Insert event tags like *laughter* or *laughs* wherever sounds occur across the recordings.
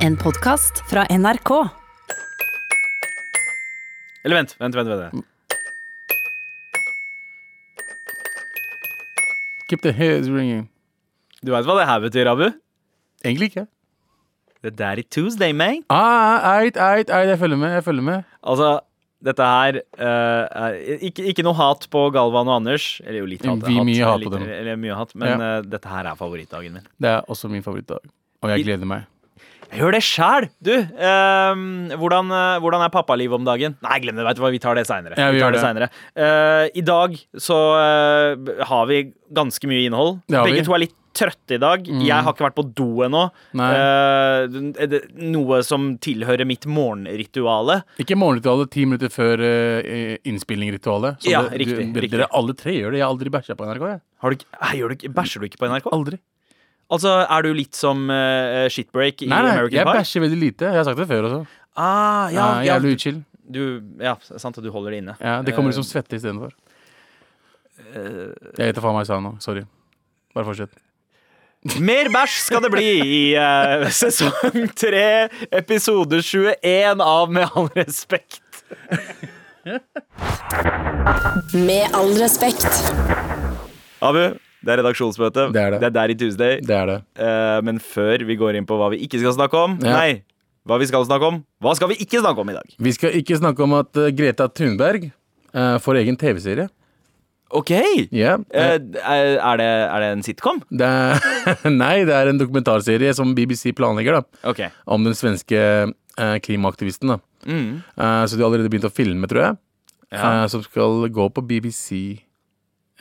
En podkast fra NRK. Eller vent, vent, vent. vent. Keep the hairs ringing. Du veit hva det her betyr, Abu? Egentlig ikke. The Daddy Tuesday, man. Ah, eit, eit, eit, jeg følger med. jeg følger med Altså, dette her eh, er ikke, ikke noe hat på Galvan og Anders. Eller jo litt hat. Vi- mye hat på litt, dem. Eller mye hat, men eh, dette her er favorittdagen min. Det er også min favorittdag. Og jeg gleder meg. Jeg gjør det sjæl! Du, ehm, hvordan, eh, hvordan er pappalivet om dagen? Nei, glem det. vet du hva, Vi tar det seinere. Ja, vi vi det. senere. uh, I dag så eh, har vi ganske mye innhold. Det Begge to er litt trøtte i dag. Jeg har ikke vært på do ennå. Det- noe som tilhører mitt morgenrituale. Ikke morgenritualet ti minutter før uh, innspillingritualet. Ja, riktig, du, riktig. Dere alle tre gjør det. Jeg har aldri bæsja på NRK. Jeg. Har du, ikke- gjør du, bæsjer du ikke på NRK? Aldri. Altså, Er du litt som uh, shitbreak i Nei, nei, American jeg Pie? bæsjer veldig lite. Jeg har sagt det før også. Ah, ja, Ja, ja, Jævlig du, ja, sant at du holder det inne. Ja, det kommer Eh, liksom svette istedenfor. Jeg vet faen meg jeg sa nå. Sorry. Bare fortsett. *laughs* Mer bæsj skal det bli i uh, *laughs* sesong tre, episode 21 av Med all respekt. Med all respekt. Abu, det er redaksjonsmøte. Det er det. Det er der i Tuesday. Det er det. Uh, men før vi går inn på hva vi ikke skal snakke om Ja. Nei, hva vi skal snakke om. Hva skal vi ikke snakke om i dag? Vi skal ikke snakke om at uh, Greta Thunberg uh, får egen TV-serie. OK! Yeah. Eh, er, det, er det en sitcom? Det er, *laughs* nei, det er en dokumentarserie som BBC planlegger da, okay. om den svenske klimaaktivisten. da. Mm. Så de har allerede begynt å filme, tror jeg. Ja. som skal gå på BBC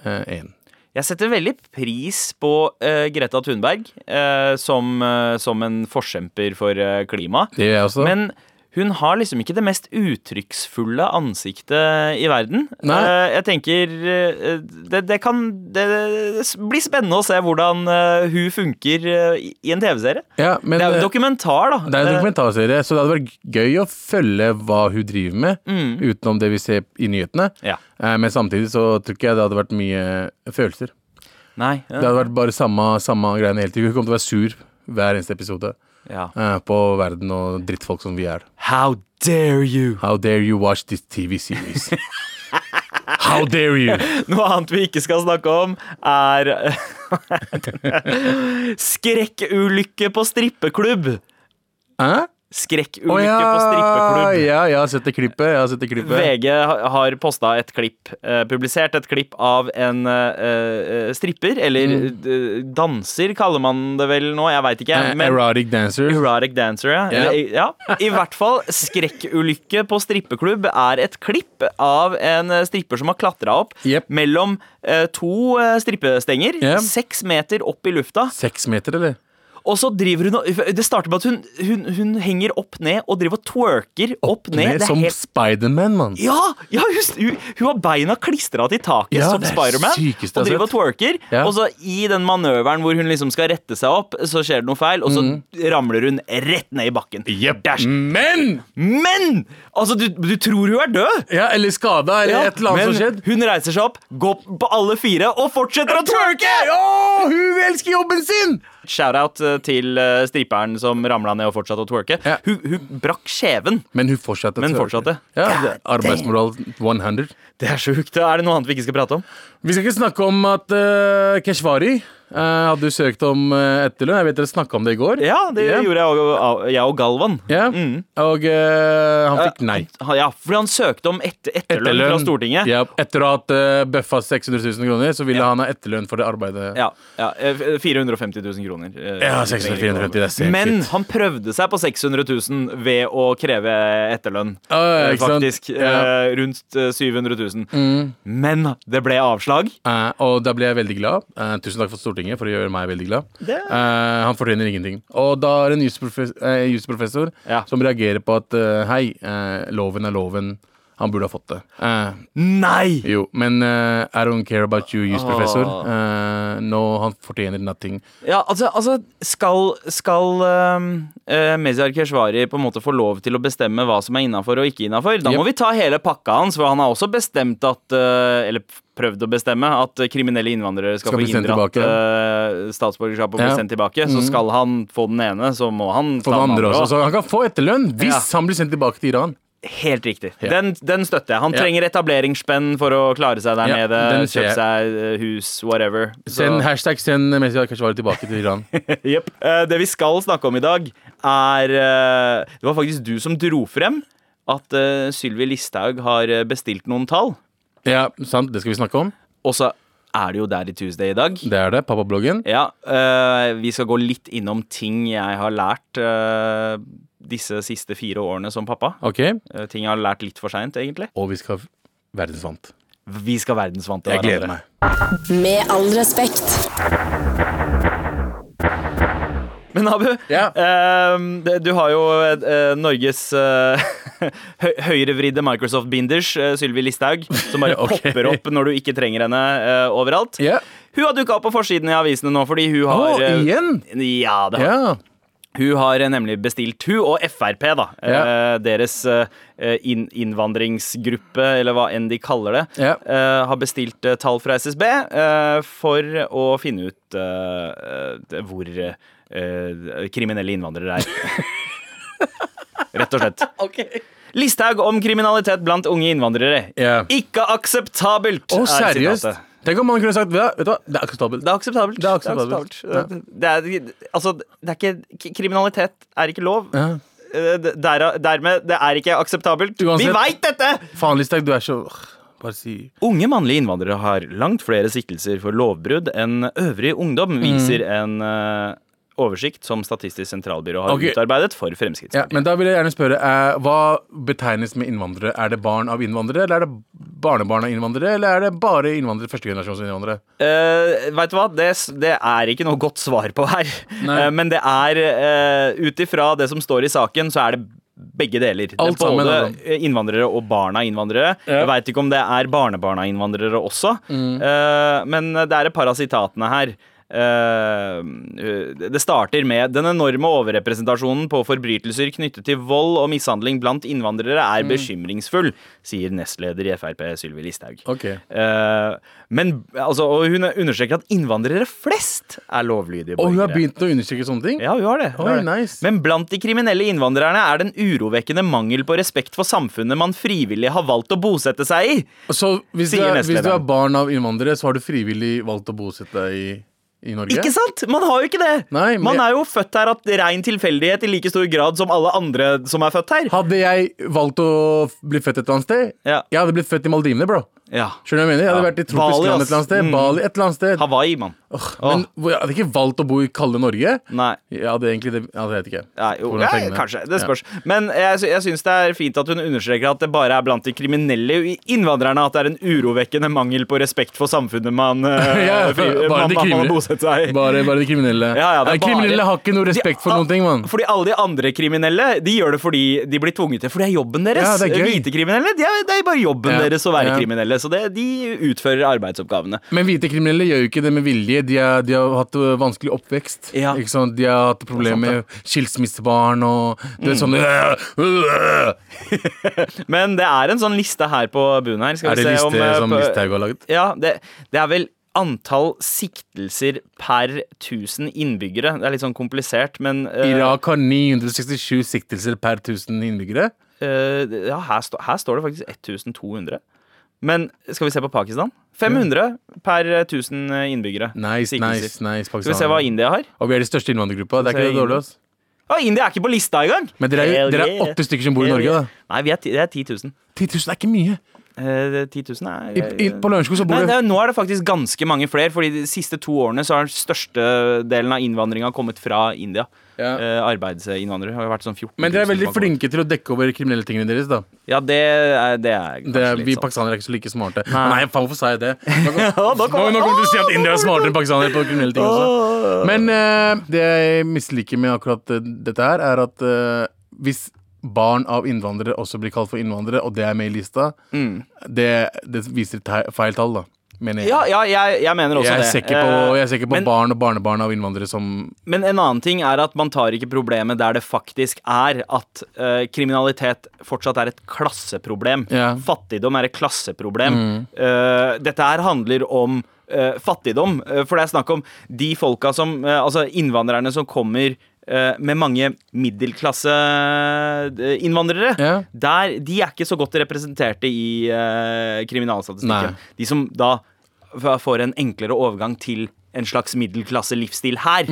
eh, 1. Jeg setter veldig pris på uh, Greta Thunberg uh, som, uh, som en forkjemper for uh, klima. Det gjør jeg også. Men hun har liksom ikke det mest uttrykksfulle ansiktet i verden. Nei. Eh, jeg tenker eh, det, det kan det, det blir spennende å se hvordan eh, hun funker i en TV-serie. ja, Det er jo en dokumentar, da. det er en dokumentarserie, så det hadde vært gøy å følge hva hun driver med, Mm. utenom det vi ser i nyhetene. Ja. Men samtidig så tror ikke jeg det hadde vært mye følelser. Nei. Det hadde vært bare samme, samme greiene hele tiden. Hun kom til å være sur hver eneste episode ja. eh, på verden og drittfolk som vi er. How dare you? How dare you watch this TV series? How dare you? *laughs* Noe annet vi ikke skal snakke om, er *laughs* Skrekkulykke på strippeklubb. Hæ? Skrekkulykke oh, ja, på strippeklubb. ja, jeg har sett det klippet. Jeg har sett det klippet. VG har posta et klipp, eh, publisert et klipp av en eh, eh, stripper, eller mm. danser kaller man det vel nå, jeg veit ikke. Eh, Men Erotic dancer. Erotic dancer, ja. Yeah. Eller, ja. I hvert fall skrekkulykke på strippeklubb er et klipp av en stripper som har klatra opp yep. mellom eh, to eh, strippestenger, yep. seks meter opp i lufta. Seks meter, eller? Og så driver hun Det starter med at hun, hun, hun henger opp ned og driver og twerker opp, ned. Ned, Det er som helt Spiderman, mann. ja! ja hun, hun, har beina klistra til taket Ja, som er Spiderman. Og driver og twerker. Ja. Og så i den manøveren hvor hun liksom skal rette seg opp, så skjer det noe feil, og så ramler hun rett ned i bakken. Dash. Men Men! Altså, du, du tror hun er død! Ja, eller skada, eller Ja, et eller annet men som skjedde. hun reiser seg opp, går på alle fire og fortsetter å twerke! Ja, hun elsker jobben sin! Shout-out eh, til striperen stripperen som ramla ned og fortsatte å twerke. Ja. Hun, hun brakk skjeven. Men hun fortsatte. Men fortsatte. Ja, det Arbeidsmoral 100. Det er sjukt. Er det noe annet vi ikke skal prate om? Vi skal ikke snakke om at uh, Keshvari eh, hadde du søkt om uh, etterlønn. Jeg vet dere snakka om det i går. Ja, det yeah. gjorde jeg og, jeg og Galvan. Yeah. Mm. Og uh, han fikk nei. Ja, fordi han søkte om et, etterlønn, fra Stortinget. Ja, etter å ha hatt uh, bøffa 600 000 kroner, så ville Ja. han ha etterlønn for det arbeidet. Ja, ja, eh, 450 000 kroner. eh, Ja, 600 450, det er sinnssykt. Men han prøvde seg på 600 000 ved å kreve etterlønn. Eh, ikke? Faktisk. Mm. eh, Rundt eh, 700 000. Men det ble avslag. Eh, og da ble jeg veldig glad. Eh, tusen takk for Stortinget for å gjøre meg veldig glad. Det- Uh, han fortjener ingenting. Og da er det en eh, jusprofessor Ja. som reagerer på at eh, hei, loven er loven. Han burde ha fått det. Uh, Nei! jo, men uh, I don't care about you, jusprofessor. professor. Uh, no, han fortjener nothing. Ja, altså, altså skal, skal uh, Mezyar Keshvari på en måte få lov til å bestemme hva som er innafor og ikke innafor? Da må vi ta hele pakka hans, for han har også bestemt at Eller prøvd å bestemme at kriminelle innvandrere skal, Skal få inndratt uh, statsborgerskap og bli sendt tilbake. Så skal han få den ene, så må han få den andre også. Så han kan få etterlønn hvis Ja. han blir sendt tilbake til Iran. Helt riktig. Ja. Den, den støtter jeg. Han Ja. trenger etableringsspenn for å klare seg der Ja, nede. Kjøpe seg uh, hus, whatever. Så- Send hashtag send Messi Kashvari tilbake til Iran. *laughs* Jepp. Eh, det vi skal snakke om i dag, er eh, Det var faktisk du som dro frem at Sylvi Listhaug har eh, bestilt noen tall. Ja, sant, det skal vi snakke om. Og så er det jo der i Tuesday i dag. Det er det. Pappabloggen. Ja, eh, Vi skal gå litt innom ting jeg har lært eh, disse siste fire årene som pappa. Ok. Eh, ting jeg har lært litt for seint, egentlig. Og vi skal verdensvant. Vi skal verdensvant. Jeg gleder meg. Med all respekt. Men Abu, Ja. eh, du har jo eh, Norges eh, *laughs* hø høyrevridde Microsoft-binders, eh, Sylvi Listhaug, som bare *laughs* okay. popper opp når du ikke trenger henne eh, overalt. Yeah. Hun har dukka opp på forsiden i avisene nå fordi hun har eh, igjen? Ja, det har. Hun har eh, nemlig bestilt, hun og Frp, da, eh, Ja. deres eh, innvandringsgruppe, eller hva enn de kaller det, Ja. har bestilt tall fra SSB for å finne ut hvor kriminelle innvandrere er. *laughs* Rett og slett. Listhaug om kriminalitet blant unge innvandrere. Ja. Ikke akseptabelt! Oh, er seriøst? sitatet. Tenk om man kunne sagt Vet du hva, det er akseptabelt. Det er akseptabelt. Det er akseptabelt. Det er, det er, altså, det er ikke Kriminalitet er ikke lov. Ja. Eh, Der, dermed, det er ikke akseptabelt. Uansett- Vi veit dette! Faen, Listhaug, du er så Bare si Unge mannlige innvandrere har langt flere siktelser for lovbrudd enn øvrig ungdom, Mm. viser en eh, oversikt som Statistisk sentralbyrå har okay. utarbeidet for ja, Fremskrittspartiet. Men da vil jeg gjerne spørre eh, Hva betegnes med innvandrere? Er det barn av innvandrere, eller er det barnebarn av innvandrere, eller er det bare innvandrere, førstegenerasjonsinnvandrere? Eh, vet du hva? Det, det er ikke noe godt svar på her. Eh, men det er eh, ut ifra det som står i saken, så er det begge deler. Er Alt sammen, både altså. innvandrere og barna innvandrere. Ja. Mm. Jeg veit ikke om det er barnebarna innvandrere også, Eh, men det er et par av sitatene her. Eh, det starter med den enorme overrepresentasjonen på forbrytelser knyttet til vold og mishandling blant innvandrere er Mm. bekymringsfull, sier nestleder i Frp Sylvi Listhaug. Ok Eh, men altså, og hun understreker at innvandrere flest er lovlydige borgere. Og hun har begynt å understreke sånne ting? Ja, hun har det. Hun Oi, har det. nice. Men blant de kriminelle innvandrerne er det en urovekkende mangel på respekt for samfunnet man frivillig har valgt å bosette seg i. Så hvis du, er, hvis du er barn av innvandrere, så har du frivillig valgt å bosette deg i, i Norge? Ikke sant? Man har jo ikke det. Nei, men- Man er jo født her av rein tilfeldighet i like stor grad som alle andre som er født her. Hadde jeg valgt å bli født et eller annet sted, Ja. jeg hadde blitt født i Maldivene, bro. Ja. Skjønner du hva jeg mener? Jeg hadde Ja. vært i tropisk Bali, land et eller annet sted. Mm. Bali, et eller annet sted. Hawaii, mann. Men hvor- jeg hadde ikke valgt å bo i kalde Norge. Nei. Jeg hadde egentlig det ja, det vet ikke. Ja, jo, ja, kanskje. Det Ja. spørs. Men jeg, jeg syns det er fint at hun understreker at det bare er blant de kriminelle innvandrerne at det er en urovekkende mangel på respekt for samfunnet man, eh, *laughs* Ja, for, man, man, man, man har kriminelle. seg i. Bare, bare de kriminelle. Ja, ja, Nei, kriminelle har ikke noe respekt for De- noen ting, mann. Fordi alle de andre kriminelle De gjør det fordi de blir tvunget til For det er jobben deres. Ja, det er gøy. Hvite kriminelle, det er, det er bare jobben Ja, deres å være kriminelle. Så det, de utfører arbeidsoppgavene. Men hvite kriminelle gjør jo ikke det med vilje. De, er, de har hatt vanskelig oppvekst. Ja. Ikke sant? De har hatt problemer med skilsmissebarn og det er sånn øh, *laughs* øh. Men det er en sånn liste her på bunnen her. Skal Er vi det se liste om, som på- Listhaug har laget? Ja, det, det er vel antall siktelser per 1000 innbyggere. Det er litt sånn komplisert, men uh, Irak har 967 siktelser per 1000 innbyggere. Uh, Ja, her, sto, her står det faktisk 1200. Men skal vi se på Pakistan? 500 per 1000 innbyggere. Nice, nice, nice, nice. Skal vi se hva India har? Og vi er de største innvandrergruppa. Det er ikke det dårlig, ass. Ja, India er ikke på lista engang! Men dere er, dere er åtte stykker som bor i Norge, da. Nei, vi er, det er 10 000. 10 000 er ikke mye. Eh, 10 000 er I, i, på Lørenskog så bor Nei, det, nå er det faktisk ganske mange flere, Fordi de siste to årene så har den største delen av innvandringa kommet fra India. Ja. Eh, arbeidsinnvandrere har jo vært sånn 14 Men dere er veldig flinke til å dekke over kriminelle tingene deres, da. Ja, det er, det er Det vi sånn. pakistanere er ikke så like smarte. Nei. Nei, faen, hvorfor sa jeg det? *laughs* Nå, nå, Ja, nå kommer- kommer du til å si at India er smartere enn pakistanere på kriminelle ting også. Men eh, det jeg misliker med akkurat eh, dette her, er at eh, hvis barn av innvandrere også blir kalt for innvandrere, og det er med i lista, det, det viser et feil tall, da. Mener jeg. Ja, ja jeg, jeg mener også jeg, det. på, Eh, jeg ser ikke på men- barn og barnebarn av innvandrere som Men en annen ting er at man tar ikke problemet der det faktisk er at uh, kriminalitet fortsatt er et klasseproblem. Ja. Fattigdom er et klasseproblem. Eh, dette her handler om fattigdom, for det er snakk om de folka som Altså innvandrerne som kommer med mange middelklasseinnvandrere. Ja. Der, de er ikke så godt representerte i uh, kriminalstatistikken. Nei. De som da får en enklere overgang til en slags middelklasse-livsstil her.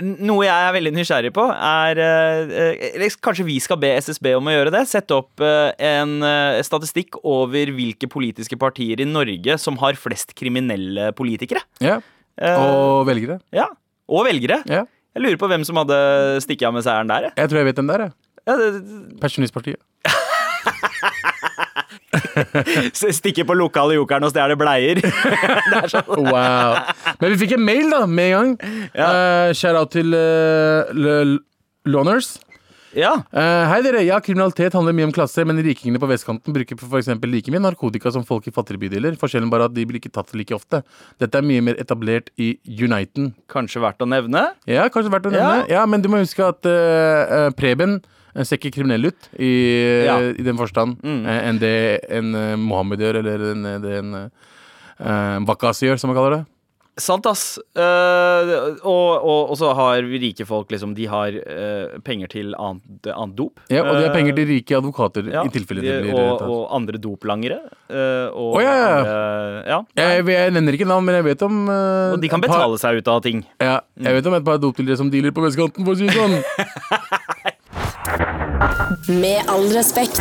Noe jeg er veldig nysgjerrig på, er eh, Kanskje vi skal be SSB om å gjøre det? Sette opp eh, en eh, statistikk over hvilke politiske partier i Norge som har flest kriminelle politikere. Ja. Eh, Og velgere. ja. Og velgere. Ja. Jeg lurer på hvem som hadde stikket av med seieren der. jeg. Jeg tror jeg vet den der, jeg. Ja, det- Pensjonistpartiet. *laughs* Stikke på lokale jokeren og stjele bleier. *laughs* det er sånn. Wow. Men vi fikk en mail da, med en gang. Ja. Uh, shout out til uh, Loners. Ja. Eh, hei dere, ja, kriminalitet handler mye om klasse, men rikingene på vestkanten bruker for eksempel like mye narkotika som folk i fattigere bydeler. Forskjellen bare at de blir ikke tatt like ofte. Dette er mye mer etablert i Uniten. Kanskje verdt å nevne. Ja, kanskje verdt å nevne. Ja, men du må huske at eh, Preben eh, ser ikke kriminell ut i, Ja. i den forstand eh, enn det en uh, Mohammed gjør, eller en, det en uh, Vakas gjør, som man kaller det. Sant, ass. Uh, og, og, og så har rike folk liksom De har uh, penger til annet, annet dop. Ja, og de har penger Eh, til rike advokater ja, i tilfelle de- det blir og, og andre doplangere. Uh, og oh, ja, ja. ja. Jeg, jeg nevner ikke navn, men jeg vet om eh, Og de kan betale par- seg ut av ting. Ja, jeg vet om et par dopdealere som dealer på vestkanten, for å si det sånn. *laughs* Med all respekt.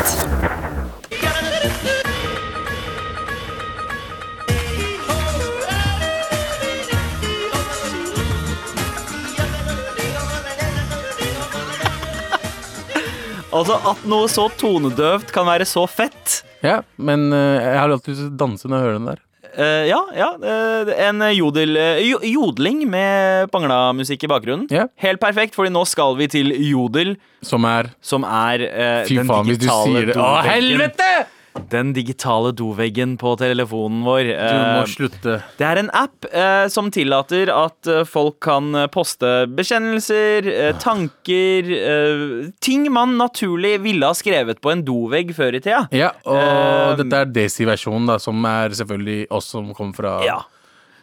Altså At noe så tonedøvt kan være så fett. Ja, men eh, jeg har alltid lyst til å danse når jeg hører den der. Eh, ja, ja. eh, en jodel, eh, jo- jodling med pangla musikk i bakgrunnen. Ja. Helt perfekt, fordi nå skal vi til jodel, Som er som er eh, Fy den faen, hvis du digitale sier det. Å, doveggen. helvete! Den digitale doveggen på telefonen vår. Du må Eh, slutte. Det er en app eh, som tillater at eh, folk kan eh, poste bekjennelser, eh, tanker eh, Ting man naturlig ville ha skrevet på en dovegg før i tida. Ja, og dette er Desi-versjonen, da, som er selvfølgelig oss som kommer fra Ja.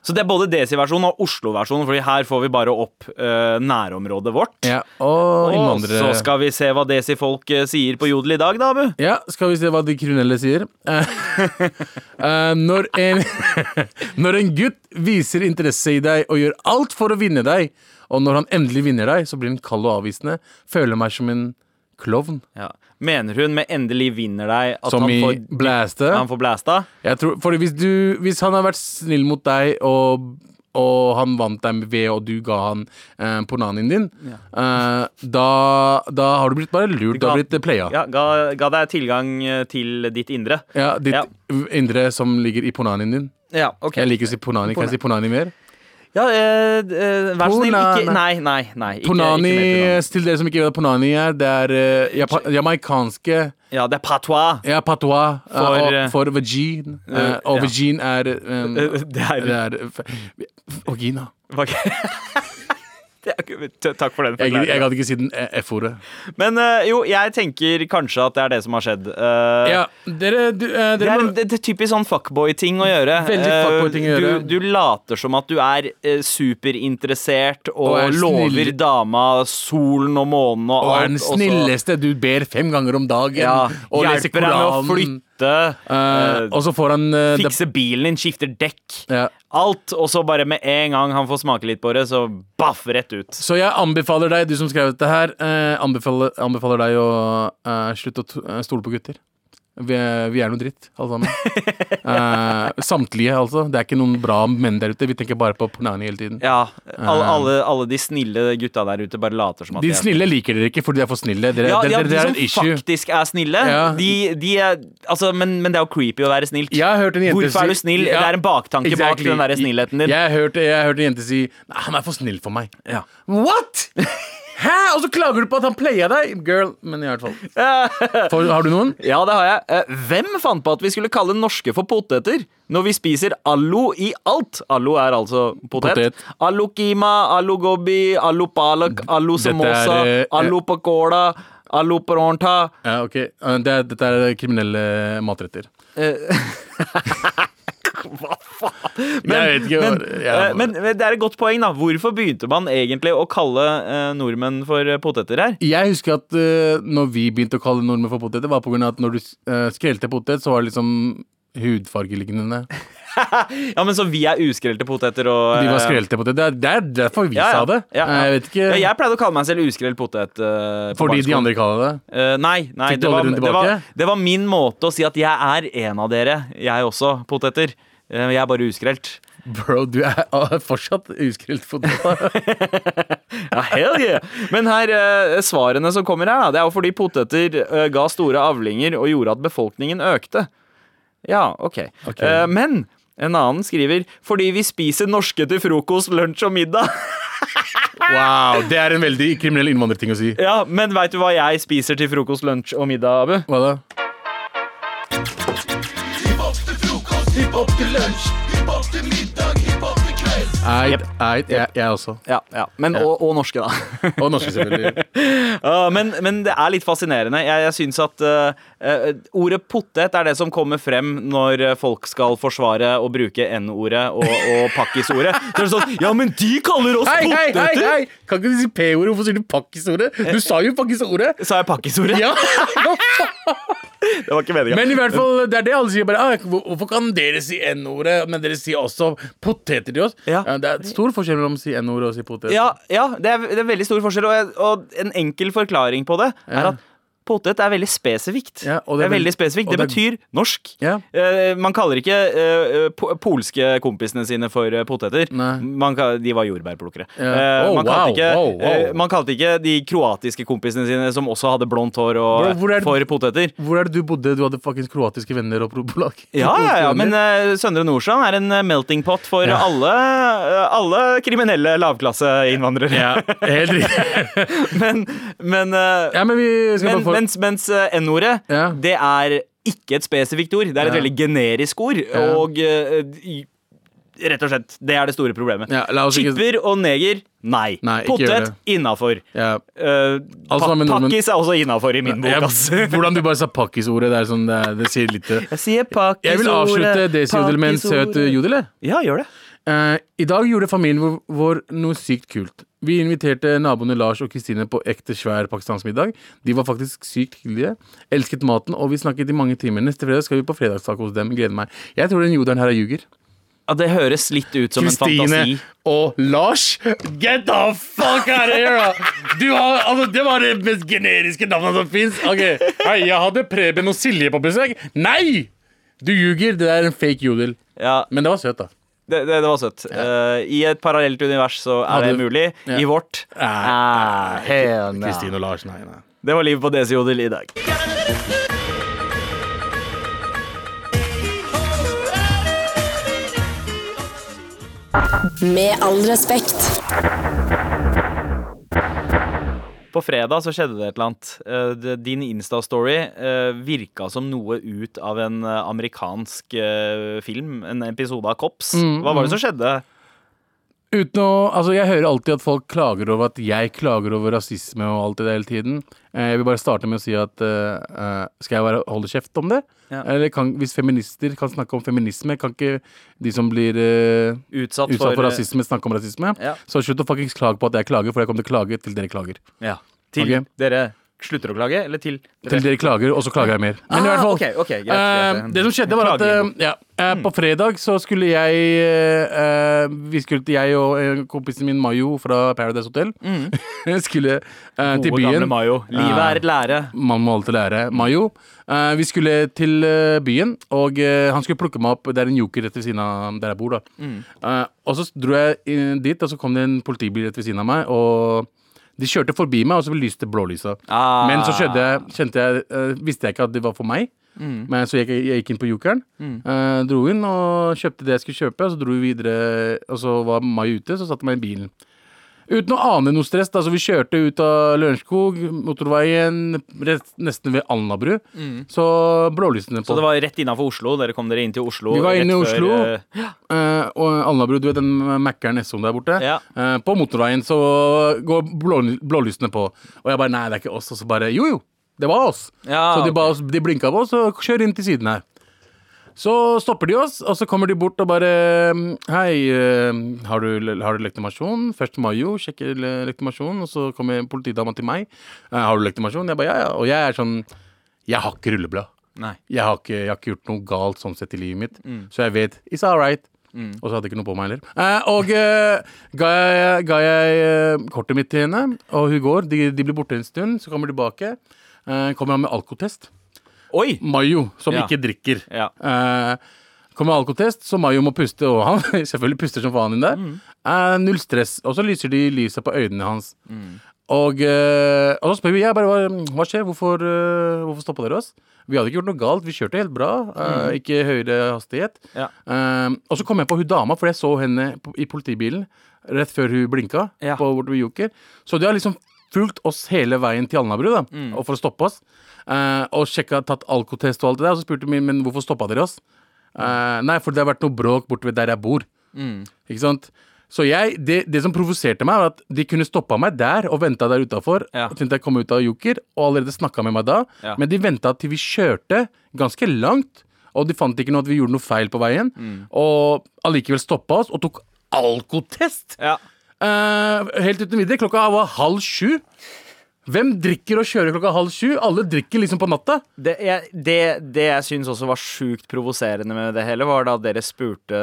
Så det er både Desi-versjonen og Oslo-versjonen, Fordi her får vi bare opp uh, nærområdet vårt. Ja, og Og så skal vi se hva Desi-folk uh, sier på Jodel i dag, da, Abu. Ja, skal vi se hva de kriminelle sier. Eh, *laughs* eh, når, en, *laughs* når en gutt viser interesse i deg og gjør alt for å vinne deg, og når han endelig vinner deg, så blir han kald og avvisende, føler meg som en klovn. Ja. Mener hun med 'endelig vinner deg' at Som han i får, blæste. han får blæsta? Jeg tror, fordi hvis, du, hvis han har vært snill mot deg, og, og han vant deg ved og du ga han eh, pornanien din, eh, da, da har du blitt bare lurt. Du har blitt playa. Ja, ga, ga deg tilgang eh, til ditt indre. Ja, ditt Ja. indre som ligger i pornanien din. Ja, okay. Jeg liker å si pornani. Kan jeg si pornani mer? Ja, eh, eh, vær så snill, ikke Nei, nei. nei ikke, Ponani, ikke mer til dere som ikke vet hva ponani er, det er eh, japa jamaikanske Ja, det er patois. ja, patois eh, For, og- eh, for vagin. eh, og ja. vagin er um, det er- det er f- Vagina. Ok. *laughs* Takk for den Jeg, jeg hadde ikke si den eh, F-ordet. Men uh, jo, jeg tenker kanskje at det er det som har skjedd. Uh, Ja, dere, du, eh, Det er, det, det er typisk sånn fuckboy-ting å gjøre. Veldig Eh, fuckboy-ting å gjøre. Du, du later som at du er superinteressert og, Og er lover snill. dama solen og månen og, og alt. den er den snilleste. Du ber fem ganger om dagen. Ja, og leser hjelper deg med å Koranen. Flytte. Eh, eh, og så får han uh, fikse bilen din, skifter dekk. ja. Alt, og så bare med en gang han får smake litt på det, så baff, rett ut. Så jeg anbefaler deg, du som skrev dette her, uh, anbefaler, anbefaler deg å slutte å stole på gutter. Vi er, vi er noe dritt, alle sammen. *laughs* Eh, samtlige, altså. Det er ikke noen bra menn der ute. Vi tenker bare på Pornani hele tiden. Ja, alle, alle, alle de snille gutta der ute bare later som at De er snille liker dere ikke fordi de er for snille. Dere, Ja, dere, ja, dere, de som faktisk er snille. Ja. De, de er, altså, men, men det er jo creepy å være snilt. Jeg har hørt en jente Hvorfor er du snill? Det er en baktanke bak exactly. den der snillheten din. Jeg hørte, jeg hørte en jente si Nei, han er for snill for meg. Ja. What?! *laughs* Hæ?! Og så klager du på at han playa deg! Girl. Men i hvert fall. *laughs* For, har du noen? Ja, det har jeg. Eh, Hvem fant på at vi skulle kalle norske for poteter når vi spiser allo i alt? Allo er altså potet. Potet. Allo kima, allo gobi, allo palak, allo er, eh, allo pakoda, allo paronta. Ja, ok. Eh, Det dette er kriminelle matretter. *laughs* Hva faen? jeg vet ikke. Men, eh, men, men det er et godt poeng, da. Hvorfor begynte man egentlig å kalle eh, nordmenn for eh, poteter her? Jeg husker at uh, når vi begynte å kalle nordmenn for poteter, var på grunn av at når du uh, skrelte potet, så var det liksom hudfargelignende. *laughs* Ja, men Så vi er uskrelte poteter og De var eh, skrelte poteter. Det er, det er derfor vi Ja, ja. sa det. Ja. Eh, Jeg vet ikke jeg pleide å kalle meg selv uskrelt potet. Uh, Fordi de andre kaller det. Uh, nei, nei det, var, det, var, det var min måte å si at jeg er en av dere. Jeg også, poteter. Eh, jeg er bare uskrelt. Bro, du er fortsatt uskrelt potet. *laughs* Ja, hell yeah! Men her, eh, svarene som kommer her, det er jo fordi poteter eh, ga store avlinger og gjorde at befolkningen økte. Ja, OK. Ok. Eh, men en annen skriver fordi vi spiser norske til frokost, lunsj og middag. *laughs* Wow, Det er en veldig kriminell innvandrerting å si. ja, Men veit du hva jeg spiser til frokost, lunsj og middag, Abu? Hva da? Eit, eid, jeg, jeg også. Ja, ja. Men, Og, og norske, da. *laughs* Og norske, selvfølgelig. *laughs* uh, men, men det er litt fascinerende. Jeg, jeg syns at uh, ordet potet er det som kommer frem når folk skal forsvare å bruke N-ordet og, og pakkisordet. *laughs* Så er det sånn Ja, men de kaller oss Hei, hei, hei! hei Kan ikke du si P-ordet? Hvorfor sier du pakkisordet? Du sa jo pakkisordet! Sa jeg pakkisordet? Ja. Det var ikke meninga. Men i hvert fall, det er det alle sier. bare ah, Hvorfor kan dere si N-ordet, men dere sier også poteter til oss? Ja. det er stor forskjell mellom å si N-ordet og å si potet. Ja, ja det, er, det er veldig stor forskjell, og, og en enkel forklaring på det er at potet er veldig spesifikt. Ja, det, det er veldig spesifikt. Det det betyr norsk. Ja. Uh, man kaller ikke uh, po polske kompisene sine for eh, poteter. Man, de var jordbærplukkere. Ja. Uh, Oh, man, kalte wow, ikke, wow, wow. man kalte ikke de kroatiske kompisene sine, som også hadde blondt hår, og, hvor, hvor for poteter. Hvor er det du bodde? Du hadde faktisk kroatiske venner og polak? Ja, ja, men Søndre Nordstrand er en melting pot for alle, alle kriminelle lavklasseinnvandrere. Ja, helt riktig. *laughs* men men, Ja, men vi skal men bare få mens, mens eh, N-ordet, Ja. det er ikke et spesifikt ord. Det er et Ja. veldig generisk ord. Og uh, rett og slett, det er det store problemet. Ja, Chipper ikke- og neger, nei. Nei, Potet, innafor. ja. Uh, Altså, pa pakkis er også innafor i min bok, Ja. *laughs* Hvordan du bare sa pakkisordet, det, sånn, det, det sier litt. Jeg sier pakkisordet. Jeg vil avslutte Desi-jodel med en søt jodel. jeg. Ja, gjør det. Uh, I dag gjorde familien vår noe sykt kult. Vi inviterte naboene Lars og Kristine på ekte svær pakistansk middag. De var faktisk sykt hyggelige. Elsket maten, og vi snakket i mange timer. Neste fredag skal vi på fredagstaco hos dem. Gleder meg. Jeg tror den joderen her er ljuger. Ja, det høres litt ut som en Kristine fantasi. og Lars, get the fuck out of here! Du har, altså, det var det mest generiske navnet som fins. Okay. Hei, jeg hadde Preben og Silje på besøk. Nei! Du ljuger. Det er en fake jodel. Ja, Men det var søt, da. Det, det, det var søtt. Uh, I et parallelt univers så er det mulig. Ja. I vårt. Kristine og Lars, nei, nei. Det var livet på DC Odel i dag. Med all respekt. På fredag så skjedde det et eller annet. Eh, Din Insta-story uh, virka som noe ut av en eh, amerikansk eh, film. En episode av Kops. Mm, Hva var det som skjedde? Uten å, altså Jeg hører alltid at folk klager over at jeg klager over rasisme og alt det der hele tiden. Eh, Jeg vil bare starte med å si at uh, eh, Skal jeg bare holde kjeft om det? Ja. Eller kan, Hvis feminister kan snakke om feminisme, kan ikke de som blir uh, Utsatt, utsatt for for rasisme, snakke om rasisme? Ja. Så slutt å fuckings klage på at jeg klager, for jeg kommer til å klage til dere klager. Ja. Til okay? dere slutter å klage, eller til Til dere klager, og så klager jeg mer. Men i hvert fall okay, okay, greit, greit, eh, greit. Det som skjedde, var at uh, ja, eh, på fredag så skulle jeg eh, Vi skulle jeg og kompisen min Mayo fra Paradise Hotel *laughs* skulle eh, til Gode, gamle. Mayo. Livet er et lære. Man må alltid lære. Mayo. Eh, vi skulle til byen, og han skulle plukke meg opp. Det er en joker rett ved siden av der jeg bor. da Eh, Og så dro jeg inn dit, og så kom det en politibil rett ved siden av meg. Og de kjørte forbi meg, og så lyste blålysa. Ah. Men så kjente jeg, uh, visste jeg ikke at det var for meg. Mm. Men Så jeg, jeg gikk inn på jokeren, eh, dro inn og kjøpte det jeg skulle kjøpe. Og så dro vi videre, og så var Mai ute, så satte jeg meg i bilen. Uten å ane noe stress. Da, så vi kjørte ut av Lørenskog, motorveien, rett, nesten ved Alnabru. Så blålysene på. Så det var rett innafor Oslo? Dere kom dere inn til Oslo? Vi var inne i før, Oslo. eh, Eh, og Alnabru, du vet den Mækkern Esson der borte? Ja. Uh, på motorveien så går blå, blålysene på. Og jeg bare nei, det er ikke oss. Og så bare jo, jo. Det var oss. Ja, så de, okay. ba oss, de blinka på oss og kjør inn til siden her. Så stopper de oss, og så kommer de bort og bare Hei, eh, har du, har du legitimasjon? 1. mai, jo, sjekker le- legitimasjon, og så kommer politidama til meg. Eh, har du legitimasjon? Jeg bare ja, ja. Og jeg er sånn Jeg har ikke rulleblad. Jeg har, ikke, jeg har ikke gjort noe galt sånn sett i livet mitt. Mm. Så jeg vet it's all right. Og så hadde jeg ikke noe på meg heller. Eh, og eh, ga jeg, ga jeg eh, kortet mitt til henne, og hun går. De, de blir borte en stund, så kommer de tilbake. Eh, kommer han med alkotest. Oi! Mayo, som Ja. ikke drikker. Ja. Eh, kommer alkotest, så Mayo må puste, og han *laughs* selvfølgelig puster som faen inn der. Mm. Eh, null stress. Og så lyser de lyset på øynene hans. Mm. Og, eh, og så spør vi jeg bare hva, hva skjer, hvorfor, uh, hvorfor stoppa dere oss? Vi hadde ikke gjort noe galt, vi kjørte helt bra. eh, Ikke høyere hastighet. Mm. Ja. Eh, og så kom jeg på hun dama, for jeg så henne på, i politibilen rett før hun blinka. Ja. På ved Joker Så de har liksom fulgt oss hele veien til Alnabru da Mm. og for å stoppe oss. Uh, og sjekka, tatt alkotest og alt det der. Og så spurte vi men hvorfor stoppa dere oss. Uh, nei, for det har vært noe bråk borte ved der jeg bor. Mm. Ikke sant? Så jeg, det, det som provoserte meg, var at de kunne stoppa meg der og venta der utafor Ja. til jeg kom ut av Joker, og allerede snakka med meg da. Ja. Men de venta til vi kjørte ganske langt, og de fant ikke noe at vi gjorde noe feil på veien. Mm. Og allikevel stoppa oss og tok alkotest. Ja. Eh, helt uten videre. Klokka var halv sju. Hvem drikker og kjører klokka halv sju? Alle drikker liksom på natta. Det jeg, det, det jeg syns også var sjukt provoserende med det hele, var da dere spurte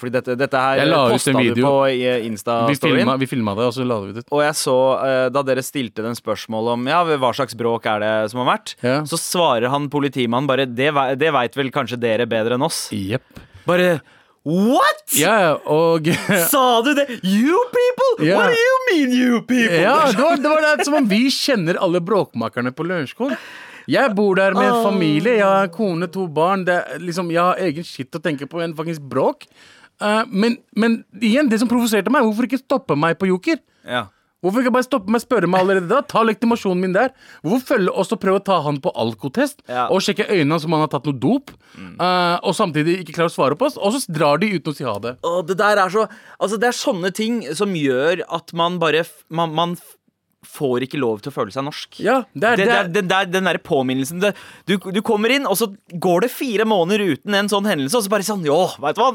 Fordi dette, dette her posta du på i Insta-storyen. vi filma det, og så la vi det ut. Og jeg så, eh, da dere stilte den spørsmål om ja, hva slags bråk er det som har vært, Ja. så svarer han politimannen bare det, det veit vel kanskje dere bedre enn oss. Yep. Bare What?! Ja, og *laughs* Sa du det? You people? Ja. What do you mean, you people? Ja, det var, det var det, som om vi kjenner alle bråkmakerne på Lørenskog. Jeg bor der med en familie, jeg har kone, to barn. Det er liksom, jeg har egen shit å tenke på enn faktisk bråk. Uh, men, men igjen, det som provoserte meg, hvorfor ikke stoppe meg på Joker? Ja. Hvorfor ikke bare stoppe meg spørre meg allerede da? Ta legitimasjonen min der. Hvorfor følge oss og prøve å ta han på alkotest? Ja. Og sjekke øynene hans om han har tatt noe dop? eh, og samtidig ikke klarer å svare på oss? Og så drar de uten å si ha det. Og det der er så Altså, det er sånne ting som gjør at man bare Man, man får ikke lov til å føle seg norsk. Ja, det er, Det, det er, er- den der, den der påminnelsen det, du, du kommer inn, og så går det fire måneder uten en sånn hendelse, og så bare sånn Jo, veit du hva?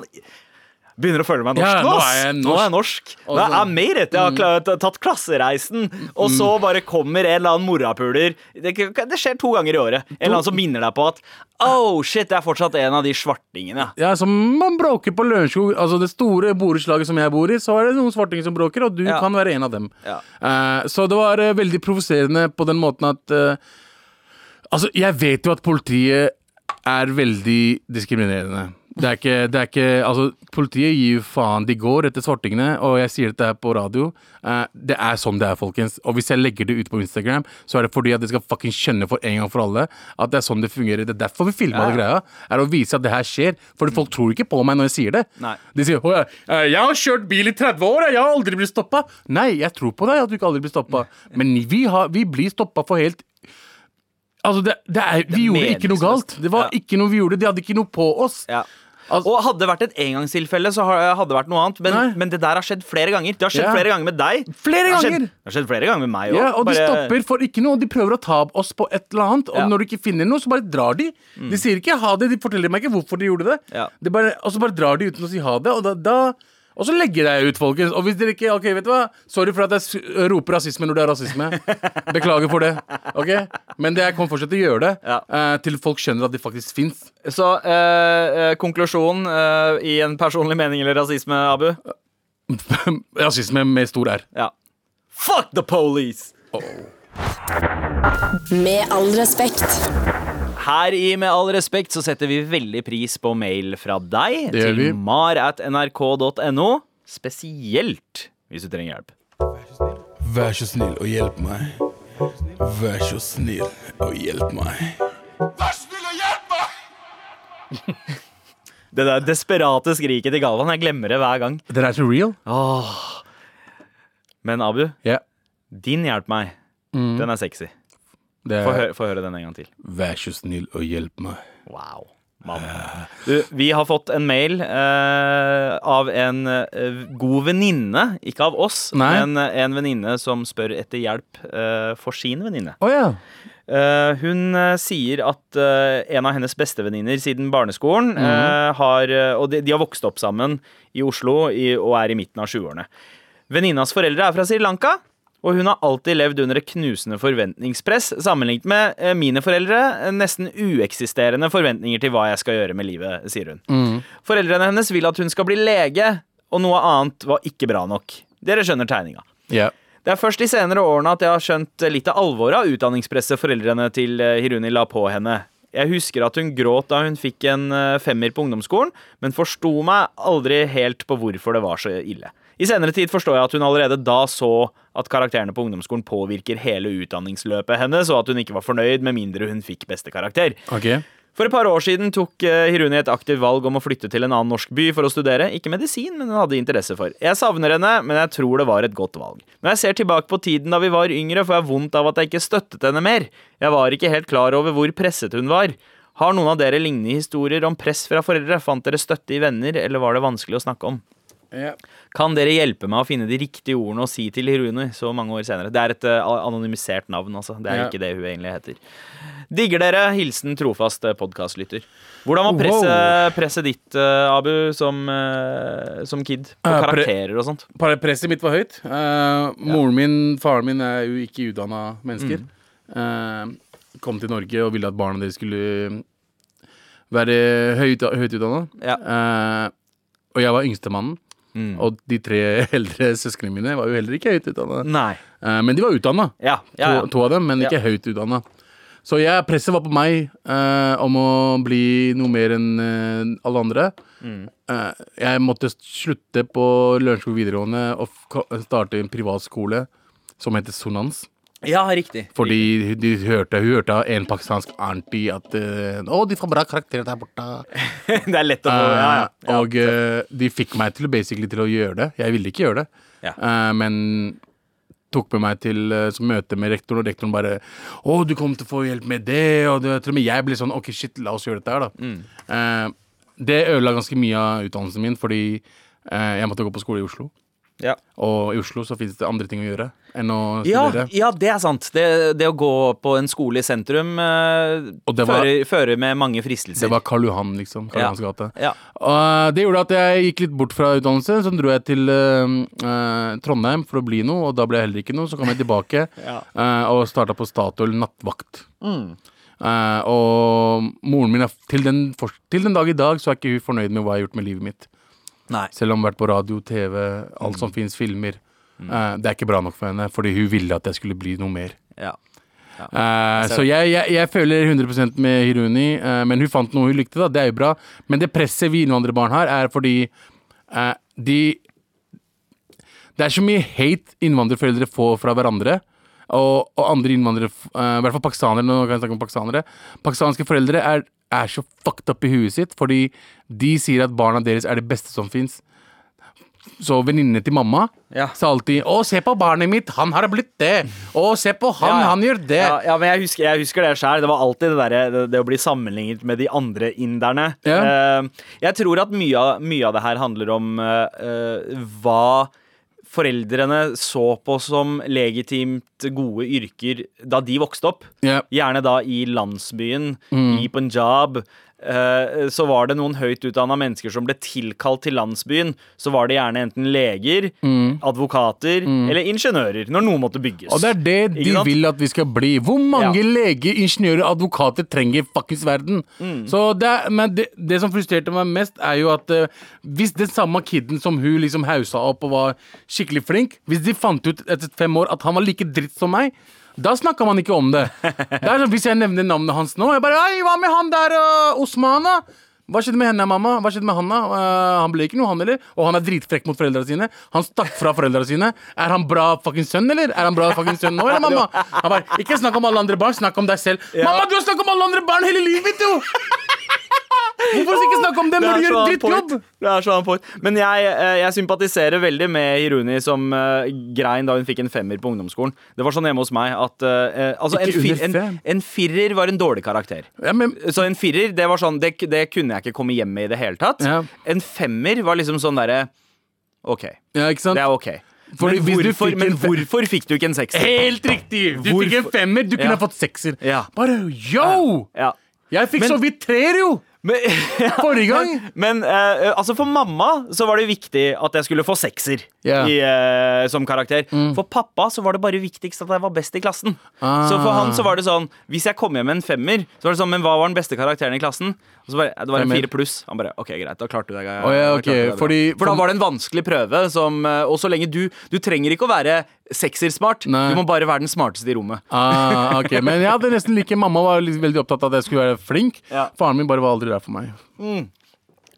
Begynner å føle meg norsk Ja, nå, er jeg Nå er jeg norsk. Nå er jeg made it. Jeg har tatt klassereisen, og så bare kommer en eller annen morapuler. Det, det skjer to ganger i året. En eller annen som minner deg på at Oh, shit, jeg er fortsatt en av de svartingene. Ja, som man bråker på Lørenskog. Altså det store borettslaget som jeg bor i, så er det noen svartinger som bråker, og du Ja. kan være en av dem. Ja. Uh, så det var uh, veldig provoserende på den måten at uh, Altså, jeg vet jo at politiet er veldig diskriminerende. Det er ikke, det er ikke Altså, politiet gir jo faen. De går etter svartingene, og jeg sier dette her på radio. Uh, det er sånn det er, folkens. Og hvis jeg legger det ut på Instagram, så er det fordi at de skal fucking skjønne for en gang for alle at det er sånn det fungerer. Det er derfor vi filma Ja, det greia. Er å vise at det her skjer. For folk tror ikke på meg når jeg sier det. Nei. De sier å, eh, 'Jeg har kjørt bil i 30 år, jeg har aldri blitt stoppa'. Nei, jeg tror på deg at du ikke aldri blir stoppa. Men vi, har, vi blir stoppa for helt Altså, det, det er, vi gjorde ikke noe galt. Det var Ja. ikke noe vi gjorde. De hadde ikke noe på oss. Ja. Altså- og hadde det vært et engangstilfelle, så hadde det vært noe annet. Men, men det der har skjedd flere ganger. Det har skjedd yeah. flere ganger med deg. Flere Det har skjedd- Det har skjedd flere ganger med meg òg. Ja, og de stopper for ikke noe. De prøver å ta oss på et eller annet. Og Ja. Mm. når du ikke finner noe, så bare drar de. De sier ikke ha det, de forteller meg ikke hvorfor de gjorde det. Ja. De bare, og så bare drar de uten å si ha det. Og, da, da, og så legger jeg ut, folkens. Og hvis dere ikke Ok, vet du hva? Sorry for at jeg roper rasisme når det er rasisme. Beklager for det. Ok? Men det, jeg kommer fortsatt til å gjøre det Ja. uh, til folk skjønner at de faktisk fins. Så uh, eh, konklusjonen uh, i en personlig mening eller rasisme, Abu? *laughs* Rasisme med stor R. Ja. Fuck the police! Oh. Med all respekt. Her i Med all respekt så setter vi veldig pris på mail fra deg Det gjør vi. til mar at nrk.no. Spesielt hvis du trenger hjelp. Vær så snill og hjelp meg. Vær så snill og hjelp meg. Vær snill og hjelp meg! *laughs* Det der desperate skriket til Galvan, jeg glemmer det hver gang. Det er så real? Men Abu, yeah. din hjelp meg. Mm. Den er sexy. Det Få høre, få høre den en gang til. vær så snill og hjelp meg. Wow. Du, vi har fått en mail eh, av en eh, god venninne. Ikke av oss, Nei. men eh, en venninne som spør etter hjelp eh, for sin venninne. Oh, ja. Eh, hun eh, sier at eh, en av hennes bestevenninner siden barneskolen eh, har Og de, de har vokst opp sammen i Oslo i, og er i midten av 20-årene. Venninnas foreldre er fra Sri Lanka. Og hun har alltid levd under et knusende forventningspress sammenlignet med eh, mine foreldre. eh, Nesten ueksisterende forventninger til hva jeg skal gjøre med livet, sier hun. Foreldrene hennes vil at hun skal bli lege, og noe annet var ikke bra nok. Dere skjønner tegninga. Yeah. Det er først de senere årene at jeg har skjønt litt av alvoret av utdanningspresset foreldrene til eh, Hiruni la på henne. Jeg husker at hun gråt da hun fikk en eh, femmer på ungdomsskolen, men forsto meg aldri helt på hvorfor det var så ille. I senere tid forstår jeg at hun allerede da så at karakterene på ungdomsskolen påvirker hele utdanningsløpet hennes, og at hun ikke var fornøyd med mindre hun fikk beste karakter. Okay. For et par år siden tok eh, Hiruni et aktivt valg om å flytte til en annen norsk by for å studere. Ikke medisin, men hun hadde interesse for. Jeg savner henne, men jeg tror det var et godt valg. Når jeg ser tilbake på tiden da vi var yngre, får jeg vondt av at jeg ikke støttet henne mer. Jeg var ikke helt klar over hvor presset hun var. Har noen av dere lignende historier om press fra foreldre? Fant dere støtte i venner, eller var det vanskelig å snakke om? Kan dere hjelpe meg å finne de riktige ordene å si til Hiruni så mange år senere? Det er et eh, anonymisert navn, altså. Det er Ja. ikke det hun egentlig heter. Digger dere. Hilsen trofast podkastlytter. Hvordan var presset, presse ditt, uh, Abu, som, uh, som kid? På Eh, karakterer og sånt? Presset mitt var høyt. Eh, moren min, faren min er jo ikke utdanna mennesker. Eh, kom til Norge og ville at barna deres skulle være høyt, høyt utdanna. Ja. Eh, og jeg var yngstemannen. Mm. Og de tre *laughs* eldre søsknene mine var jo heller ikke høyt utdanna. Nei. Eh, men de var utdanna, Ja. ja, to, ja. to av dem, men ikke høyt utdanna. Så jeg, presset var på meg uh, om å bli noe mer enn uh, alle andre. Mm. Jeg måtte slutte på Lørenskog videregående og starte en privatskole som heter Sonans. Ja, riktig. Fordi de hørte, hun hørte av en pakistansk auntie at uh, Å, de får bra karakterer der borte. *laughs* det er lett å få. Ja, ja. Eh, og uh, de fikk meg til, basically til å gjøre det. Jeg ville ikke gjøre det, Ja. Men tok med meg til uh, møte med rektoren, og rektoren bare 'Å, du kommer til å få hjelp med det', og det, til og med jeg ble sånn 'OK, shit, la oss gjøre dette her', da. Mm. Det ødela ganske mye av utdannelsen min, fordi jeg måtte gå på skole i Oslo. Ja. Og i Oslo så finnes det andre ting å gjøre enn å Ja, studere. ja, det er sant. Det, det å gå på en skole i sentrum eh, var- fører, fører med mange fristelser. Det var Karl Johan, liksom. Karl Ja. Johans gate. ja. Og eh, det gjorde at jeg gikk litt bort fra utdannelse. Så dro jeg til eh, eh, Trondheim for å bli noe, og da ble jeg heller ikke noe. Så kom jeg tilbake *laughs* Ja. eh, og starta på Statoil nattvakt. Eh, og moren min er til den, til den dag i dag så er ikke hun fornøyd med hva jeg har gjort med livet mitt. Nei. Selv om hun har vært på radio, TV, alt som fins, filmer. Eh, det er ikke bra nok for henne, fordi hun ville at jeg skulle bli noe mer. Ja. Eh, så jeg, jeg, jeg føler 100% med Hiruni, eh, men hun fant noe hun likte, da. Det er jo bra. Men det presset vi innvandrerbarn har, er fordi eh, de Det er så mye hate innvandrerforeldre får fra hverandre. Og, og andre innvandrere, i hvert fall pakistanere, nå kan jeg snakke om pakistanere Pakistanske foreldre er, er så fucked up i huet sitt fordi de sier at barna deres er det beste som fins. Så venninnene til mamma Ja. sa alltid 'Å, se på barnet mitt, han har blitt det'. 'Å, se på han, Ja, han gjør det'. Ja, ja, men jeg husker, jeg husker det sjøl. Det var alltid det, derre- det, det å bli sammenlignet med de andre inderne. Ja. Eh, jeg tror at mye av, mye av det her handler om uh, uh, hva foreldrene så på som legitimt gode yrker da de vokste opp. Yep. Gjerne da i landsbyen, Mm. i Punjab. Eh, så var det noen høyt utdanna mennesker som ble tilkalt til landsbyen. Så var det gjerne enten leger, advokater eller ingeniører når noe måtte bygges. Mm. Og det er det de vil at vi skal bli. Hvor mange Ja. leger, ingeniører, advokater trenger fuckings verden? Mm. Så det, men det, det som frustrerte meg mest, er jo at uh, hvis den samme kiden som hun liksom hausa opp og var skikkelig flink, hvis de fant ut etter fem år at han var like dritt som meg, da snakka man ikke om det. det er hvis jeg nevner navnet hans nå, jeg bare Hei, hva med han der uh, Osmana? Hva skjedde med henne, mamma? Hva skjedde med han da? Eh, han ble ikke noe, han heller. Og han er dritfrekk mot foreldrene sine. Han stakk fra foreldrene sine. Er han bra fuckings sønn, eller? Er han bra fuckings sønn nå, eller, mamma? Han bare, Ikke snakk om alle andre barn, snakk om deg selv. Mamma, du har snakket om alle andre barn hele livet, du! Hvorfor ikke snakke om det når du gjør on drittjobb? Det er så point. Men jeg, eh, jeg sympatiserer veldig med Hiruni som uh, grein da hun fikk en femmer på ungdomsskolen. Det var sånn hjemme hos meg at uh, altså en, fir, en, en firer var en dårlig karakter. Ja, men Så en firer, det var sånn Det, det kunne jeg ikke komme hjem med i det hele tatt. Ja. En femmer var liksom sånn derre OK. Ja? Det er OK. Fordi men hvorfor, fikk men hvorfor fikk du ikke en sekser? Helt riktig! Du fikk en femmer, du kunne Ja. ha fått sekser. Ja. Bare yo! Ja. Jeg fikk Men- så vidt treer, jo! Men, *laughs* Forrige *laughs* gang. Men eh, altså for mamma så var det viktig at jeg skulle få sekser Ja. Mm. i, uh, som karakter. For pappa så var det bare viktigst at jeg var best i klassen. Ah. Så for han så var det sånn Hvis jeg kom hjem med en femmer, så var det sånn Men hva var den beste karakteren i klassen? Og så bare, Det var en fire pluss. Han bare OK, greit, da klarte du deg. Oh, ja, okay. deg fordi- for da var det en vanskelig prøve som eh, Og så lenge du Du trenger ikke å være seksersmart. Du må bare være den smarteste i rommet. *laughs* Ah, okay. Men jeg hadde nesten like Mamma var veldig opptatt av at jeg skulle være flink. Ja. Faren min bare var aldri der for meg.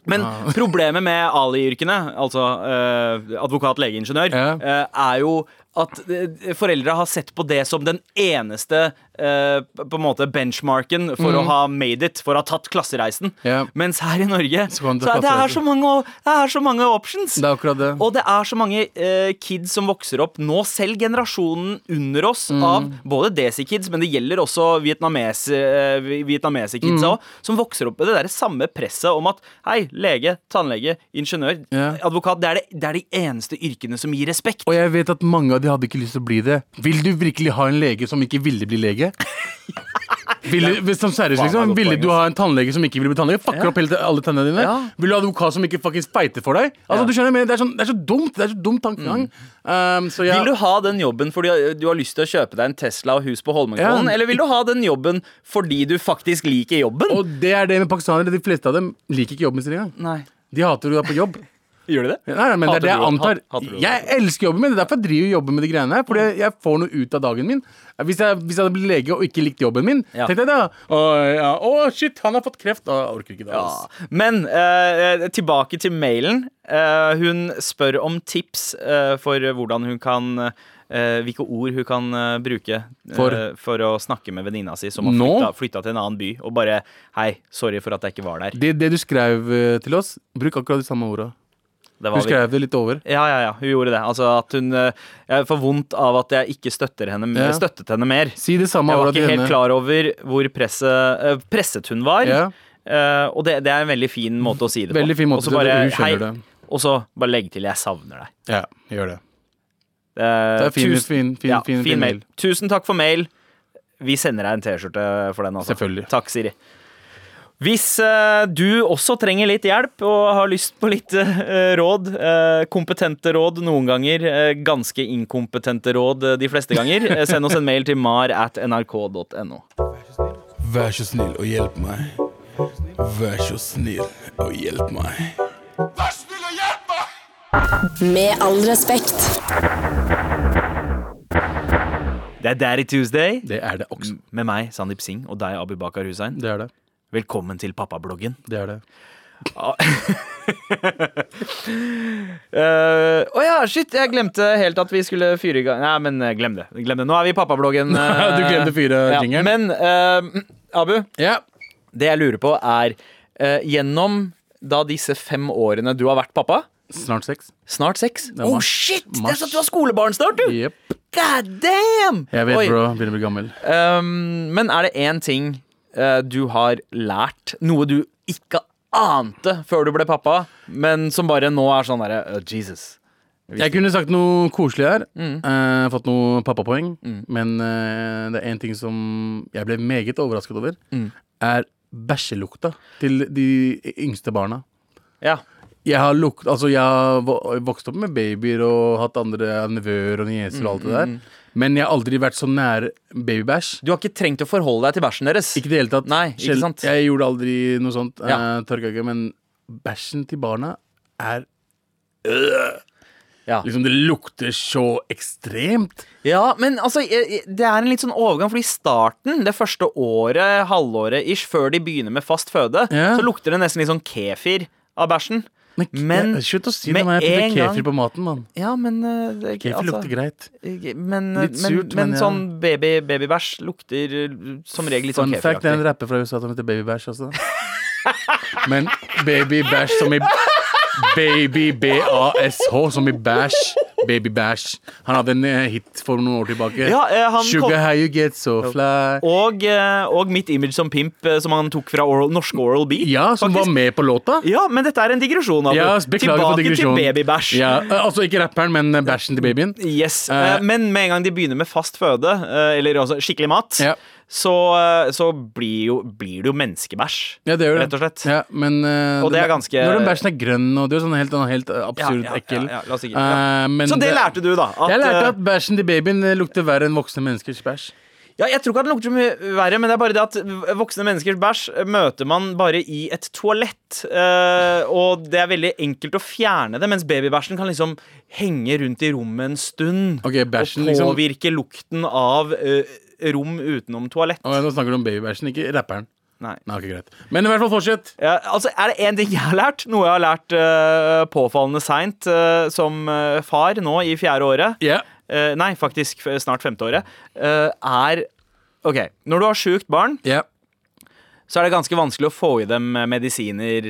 Men Ah. *laughs* problemet med Ali-yrkene, altså eh, advokat, lege, ingeniør, Ja. eh, er jo at eh, foreldre har sett på det som den eneste eh, på en måte benchmarken for å ha made it, for å ha tatt klassereisen. Yeah. Mens her i Norge Så så er det, er så mange, det er så mange options. Det det. Og det er så mange uh, kids som vokser opp nå, selv generasjonen under oss, Mm. av både Desi-kids, men det gjelder også vietnamese, uh, vietnamese-kids Mm. òg, som vokser opp med det der samme presset om at hei, lege, tannlege, ingeniør, yeah. advokat, det er, det, det er de eneste yrkene som gir respekt. Og jeg vet at mange av de hadde ikke lyst til å bli det. Vil du virkelig ha en lege som ikke ville bli lege? *laughs* Ville, hvis de seriøst, er liksom, ville du ha en tannlege som ikke vil bli tannlege? Fucker Ja. opp hele, alle tennene dine? Ja. Vil du ha advokat som ikke feiter for deg? Altså, Ja. du skjønner, det, er sånn, det er så dumt. Det er så dumt tankegang. Um, så jeg, Vil du ha den jobben fordi du har lyst til å kjøpe deg en Tesla og hus på Holmenkollen, Ja. eller vil du ha den jobben fordi du faktisk liker jobben? og det er det med pakistanere. De fleste av dem liker ikke jobben sin engang. Nei. De hater å være på jobb. Gjør de det? Nei, nei, men det er det jeg antar. Jeg elsker jobben min. Det er derfor jeg driver jobben jobber med de greiene her. Fordi jeg, får noe ut av dagen min. Hvis jeg, hvis jeg hadde blitt lege og ikke likte jobben min, Ja. tenkte jeg da Å, ja, å, shit, han har fått kreft. Å, jeg orker ikke det. Ja. Men eh, tilbake til mailen. Eh, hun spør om tips eh, for hvordan hun kan eh, hvilke ord hun kan eh, bruke eh, For? for å snakke med venninna si som har flytta, flytta til en annen by. Og bare 'hei, sorry for at jeg ikke var der'. Det, det du skrev eh, til oss, bruk akkurat de samme orda. Vi- skrev det litt over. Ja, ja, ja, hun gjorde det. Altså at hun eh, Jeg får vondt av at jeg ikke støtter henne, Ja. støttet henne mer. Si det samme Jeg var ikke helt klar over hvor presset, eh, presset hun var. Ja. Eh, og det, det er en veldig fin måte å si det på. Veldig fin måte det, bare, hun skjønner hei, det. Og så bare legg til 'jeg savner deg'. Ja, gjør det. Det er fin, tusen- fin, fin, ja, fin, fin mail. mail. Tusen takk for mail. Vi sender deg en T-skjorte for den. Altså. Selvfølgelig. Takk, Siri. Hvis eh, du også trenger litt hjelp og har lyst på litt eh, råd, eh, kompetente råd noen ganger, ganske inkompetente råd de fleste ganger, send oss en mail til mar at nrk.no. Vær så snill og hjelp meg. Vær så snill og hjelp meg. Vær snill og hjelp meg Med all respekt. Det er Daddy Tuesday Det er det også. med meg, Sandeep Singh, og deg, Abibakar Hussein. Det er det. Velkommen til pappabloggen. Det er det. *laughs* Å uh, oh ja, shit, jeg glemte helt at vi skulle fyre i gang Nei, men eh, glem det. Glem det. Nå er vi i pappabloggen. Uh, *laughs* Du glemte fyre ja. jingeren. Men uh, Abu, Ja. det jeg lurer på er eh, Gjennom da disse fem årene du har vært pappa, Snart seks. snart seks Oh shit! Det er sånn at du har skolebarn snart, du! Yep. God damn! Jeg vet, Oi. bro. Begynner å bli gammel. Um, men er det én ting eh, du har lært, noe du ikke ante før du ble pappa, men som bare nå er sånn derre oh, Jesus. Jeg kunne sagt noe koselig her. Mm. eh, fått noe pappapoeng. Men eh, det er én ting som jeg ble meget overrasket over. Mm. Er bæsjelukta til de yngste barna. Ja. Jeg har, lukt, altså jeg har vokst opp med babyer og hatt andre nevøer og nieser og alt det Mm, der. Men jeg har aldri vært så nær babybæsj. Du har ikke trengt å forholde deg til bæsjen deres. Ikke i det hele tatt. Nei, ikke sant? Jeg gjorde aldri noe sånt. Ja. Uh, tørka ikke. Men bæsjen til barna er Ja. Liksom, det lukter så ekstremt. ja, men altså, det er en litt sånn overgang, fordi i starten, det første året, halvåret ish, før de begynner med fast føde, Ja. så lukter det nesten litt sånn kefir av bæsjen. Men, Men Slutt å si det når jeg putter kefir på maten, mann. Ja, men uh, Kefir altså, lukter greit. Men, Litt surt, men, men ja. sånn baby, babybæsj lukter uh, som regel litt sånn Fun fact, det er en rapper fra USA som heter Babybæsj også. *laughs* Men babybæsj som i Baby B-A-S-H, som i Bash. Baby Bash. Han hadde en eh, hit for noen år tilbake. Ja, eh, Sugar kom- how you get so fly. Og, eh, og Mitt image som pimp, eh, som han tok fra Oral, norske Oral B. Ja, som faktisk. var med på låta. Ja, men dette er en digresjon. Ja, Tilbake digresjon. til Babybæsj. Ja, eh, altså ikke rapperen, men bæsjen til babyen. Yes, Eh, Men med en gang de begynner med fast føde, eller altså skikkelig mat, Ja. Så, eh, så blir, jo, blir det jo menneskebæsj. Ja, det gjør det. Rett og slett. Ja, men uh, Og det er ganske- Når den bæsjen er grønn, og det er sånn helt, sånn helt absurd Ja, ja, ekkel. ja, la oss ikke- men Så det lærte du, da. At, Jeg lærte at bæsjen til babyen lukter verre enn voksne menneskers bæsj. Ja, jeg tror ikke at den lukter så mye verre, men det er bare det at voksne menneskers bæsj møter man bare i et toalett. eh, og det er veldig enkelt å fjerne det, mens babybæsjen kan liksom henge rundt i rommet en stund. Okay, bæsjen og liksom påvirke lukten av eh, rom utenom toalett. Å, Nå snakker du om babybæsjen, ikke rapperen. Nei. Nei, ikke greit Men i hvert fall fortsett. Ja, altså, er det én ting jeg har lært, noe jeg har lært uh, påfallende seint som uh, far nå i fjerde året yeah. Nei, faktisk snart femte året. er OK, når du har sjukt barn, yeah. så er det ganske vanskelig å få i dem medisiner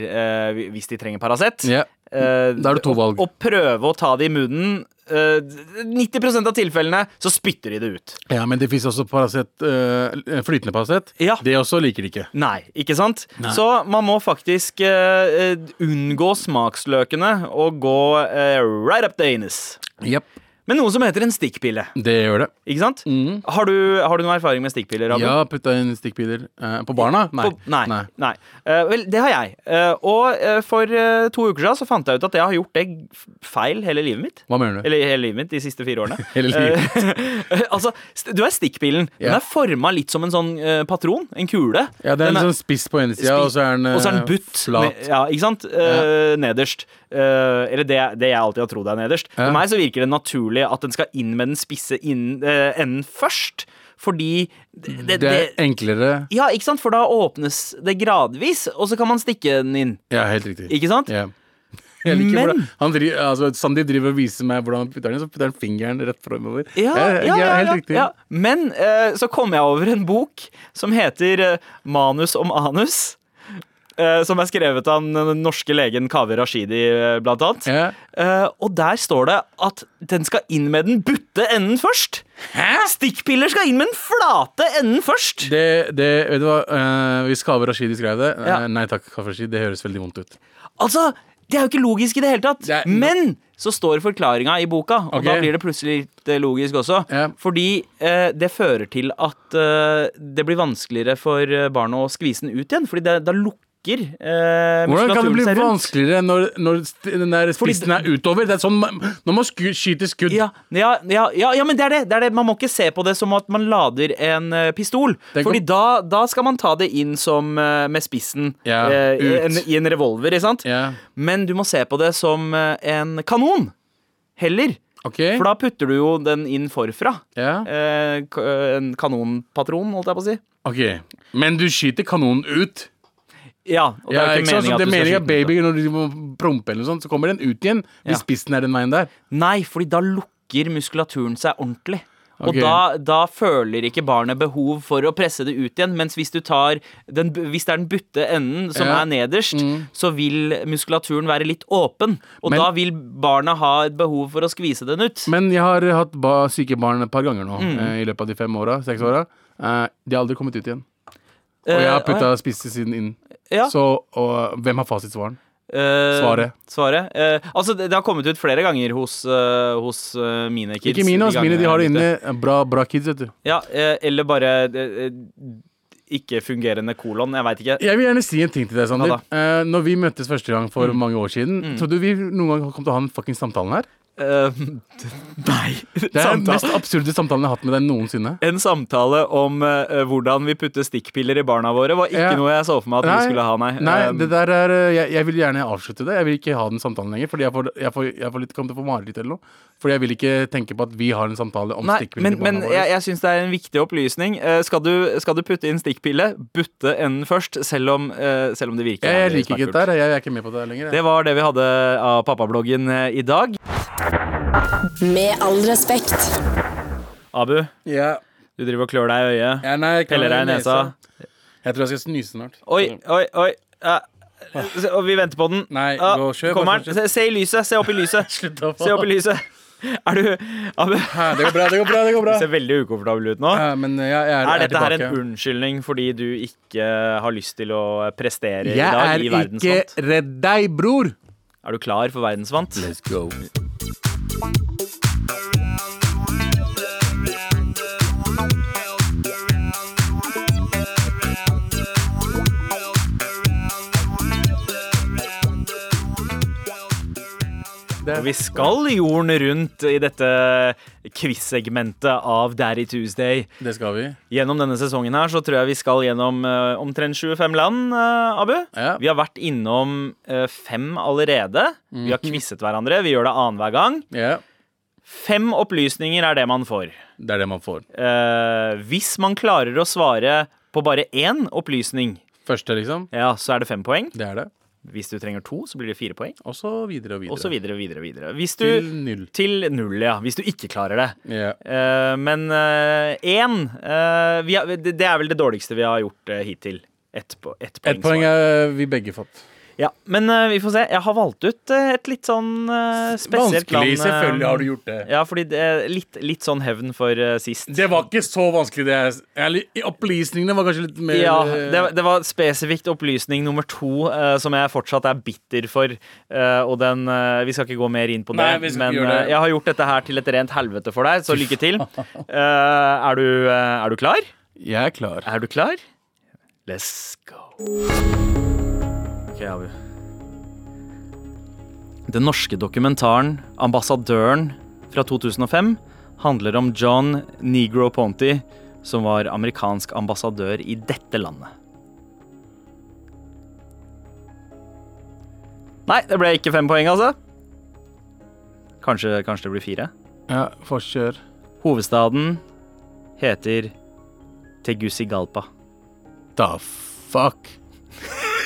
hvis de trenger Paracet. ja. Eh, Da er det to valg. Å prøve å ta det i munnen. Uh, 90% av tilfellene så spytter de det ut. ja, men det fins også parasett, uh, flytende Paracet. Ja. Det også liker de ikke. Nei, ikke sant? Nei. Så man må faktisk eh, eh, unngå smaksløkene og gå eh, right up the anus. Yep. Men noe som heter en stikkpille. Det gjør det. Ikke sant? Har, du, har du noen erfaring med stikkpiller? Abu? Ja, putta inn stikkpiller. Eh, på barna? Nei. På, nei. nei. Eh, vel, det har jeg. Uh, og uh, for to uker siden så fant jeg ut at jeg har gjort det feil hele livet mitt. Hva mener du? Eller hele livet mitt de siste fire årene. *laughs* Hele livet. *laughs* Altså, du er stikkpillen. Den Ja. er forma litt som en sånn patron. En kule. Ja, det er Den en sånn spiss på ene sida, og så er den, uh, og så er den butt. flat. Med, ja, ikke sant? Eh, nederst. Eh, eller det, det jeg alltid har trodd er nederst. Ja. For meg så virker det naturlig at den skal inn med den spisse eh, enden først. Fordi det, det, Det er enklere. Ja, ikke sant? For da åpnes det gradvis, og så kan man stikke den inn. Ja, helt riktig. Ikke sant? Ja. *laughs* Jeg liker Men- hvordan han driver, altså, Sandeep driver og viser meg hvordan han putter den, så putter han fingeren rett framover. Ja, ja, ja, ja. Men uh, så kom jeg over en bok som heter Manus om anus. Eh, som er skrevet av den norske legen Kaveh Rashidi, eh, blant annet. Eh, og der står det at den skal inn med den butte enden først. Hæ? Stikkpiller skal inn med den flate enden først. Det, det, vet du hva, eh, Hvis Kaveh Rashidi skrev det Ja. Nei takk, Kaveh Rashidi, det høres veldig vondt ut. Altså, Det er jo ikke logisk i det hele tatt. Det er- Men så står forklaringa i boka, og okay. da blir det plutselig litt logisk også. Ja. Fordi eh, det fører til at eh, det blir vanskeligere for barnet å skvise den ut igjen. Fordi det, da lukker eh, Hvordan kan det bli vanskeligere når, når den der spissen er utover? Det er sånn man- Når man skyter skudd Ja, ja, ja, ja, men det er det, det er det. Man må ikke se på det som at man lader en eh, pistol. Tenk Fordi da, da skal man ta det inn som eh, med spissen eh, i en, i en revolver. Ikke sant? Ja, Men du må se på det som eh, en kanon. Heller. Okay. For da putter du jo den inn forfra. ja. Eh, en kanonpatron, holdt jeg på å si. Ok, Men du skyter kanonen ut? Ja, og Ja, det er ikke ikke sant? meningen at du skal skyte baby Når de må prompe eller noe sånt, så kommer den ut igjen. Hvis spissen er den veien der. Nei, fordi da lukker muskulaturen seg ordentlig. Og da, da føler ikke barnet behov for å presse det ut igjen. Mens hvis du tar den, hvis det er den butte enden som Ja. er nederst, så vil muskulaturen være litt åpen. Og Men- da vil barnet ha et behov for å skvise den ut. Men jeg har hatt ba syke barn et par ganger nå Mm. eh, i løpet av de fem åra. Seks åra. Eh, de har aldri kommet ut igjen. Og jeg har Eh, putta spissesiden inn. Ja. Så og, hvem har fasitsvaren? Eh, Svaret. Svaret. Eh, altså, det, det har kommet ut flere ganger hos, uh, hos uh, mine kids. Ikke mine, altså. Mine de har det inne. Bra, bra kids, vet du. Ja, eh, eller bare eh, ikke fungerende kolon. Jeg veit ikke. Jeg vil gjerne si en ting til deg, Sander. Ja, da. når vi møttes første gang for Mm. mange år siden, trodde du vi noen gang kom til å ha den fucking samtalen her? Eh, *laughs* nei. Det er den mest absurde samtalen jeg har hatt med deg noensinne. En samtale om uh, hvordan vi putter stikkpiller i barna våre, var ikke Ja. noe jeg så for meg at vi skulle ha, nei. Nei, Um, det der er eh, jeg, jeg vil gjerne avslutte det. Jeg vil ikke ha den samtalen lenger. Fordi jeg, får, jeg, får, jeg får litt, kommer til å få mareritt eller noe. Fordi jeg vil ikke tenke på at vi har en samtale om Nei, stikkpiller men, i barna men våre. jeg, jeg syns det er en viktig opplysning. Uh, skal, du, skal du putte inn stikkpille, butte enden først, selv om, selv om det virker jeg, liker ikke det dette her. Jeg er ikke med på det lenger. Det var det vi hadde av pappabloggen i dag. Med all respekt. Abu, Ja. du driver og klør deg i øyet. Ja, nei, jeg kan- Peller deg i nesa. Jeg tror jeg skal snyse snart. Oi, oi, oi. Ja, se- og vi venter på den. Nei, Ja, gå, kjør, kommer bare den. Se, se i lyset. Se opp i lyset. *laughs* Slutt å Se opp i lyset. Er du Abu, Det går bra, det går bra. det går bra Du ser veldig ukomfortabel ut nå. Ja, Men jeg, jeg er, Er dette her en tilbake. unnskyldning fordi du ikke har lyst til å prestere i dag? Jeg er i ikke redd deg, bror. Er du klar for verdensvant? Let's go. Og vi skal jorden rundt i dette quiz-segmentet av Daddy Tuesday. Det skal vi. Gjennom denne sesongen her så tror jeg vi skal gjennom uh, omtrent 25 land, uh, Abu. Ja. Vi har vært innom uh, fem allerede. Vi har quizet hverandre. Vi gjør det annenhver gang. Ja, Fem opplysninger er det man får. det er det man får. Hvis man klarer å svare på bare én opplysning, Første, liksom. ja, så er det fem poeng. Det er det. Hvis du trenger to, så blir det fire poeng. Og så videre og videre. Og så videre, videre, videre. Hvis du, Til null. til null, ja. Hvis du ikke klarer det. Yeah. Uh, men én uh, uh, det, er vel det dårligste vi har gjort eh, hittil. Ett et poeng. Ett poeng er vi begge fått. Ja, men uh, vi får se. Jeg har valgt ut uh, et litt sånn uh, spesielt land. Vanskelig, selvfølgelig har du gjort det. Ja, fordi det er litt, litt sånn hevn for sist. Det var ikke så vanskelig, det. er- Eller, opplysningene var kanskje litt mer Ja, det, det var spesifikt opplysning nummer to som jeg fortsatt er bitter for. og den Vi skal ikke gå mer inn på det, Nei, men det. jeg har gjort dette her til et rent helvete for deg, så lykke til. *laughs* Eh, er, du, er du klar? Jeg er klar. Er du klar? Let's go. Ok, Abu. Den norske dokumentaren 'Ambassadøren' fra 2005 handler om John Negro Ponty, som var amerikansk ambassadør i dette landet. Nei, det ble ikke fem poeng, altså. Kanskje, kanskje det blir fire. Ja, Forkjør. Hovedstaden heter Tegucigalpa. The fuck? *laughs*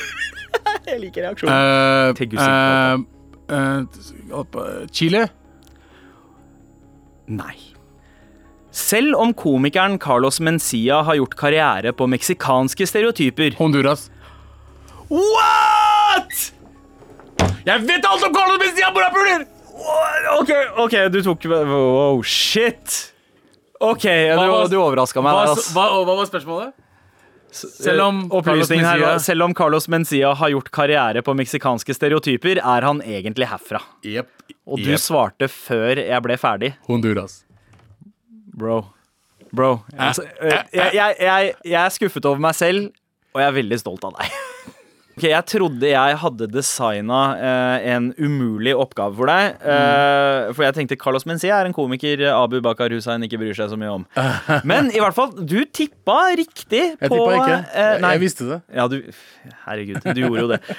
*laughs* Jeg liker reaksjonen. Uh, Tegucigalpa. Chile? Nei. Selv om komikeren Carlos Mencia har gjort karriere på meksikanske stereotyper Honduras. What?! Jeg vet alt om Carlos Mencia, morapuler! OK, ok, du tok Wow, shit. OK, du, du overraska meg Hva, der, altså. hva, hva var spørsmålet? Selv om Eh, opplysningen her, Carlos Mencia- selv om Carlos Mencia har gjort karriere på meksikanske stereotyper, er han egentlig herfra. Yep, Og du svarte før jeg ble ferdig. Honduras. Bro. Bro. Altså, jeg, jeg, jeg, jeg er skuffet over meg selv, og jeg er veldig stolt av deg. *laughs* Ok, Jeg trodde jeg hadde designa eh, en umulig oppgave for deg. Eh, for jeg tenkte Carlos Mencia er en komiker Abu Bakar Hussein ikke bryr seg så mye om. *laughs* Men i hvert fall, du tippa riktig Jeg på tippa ikke. eh, jeg visste det. Ja, du Herregud, du gjorde jo det. *laughs*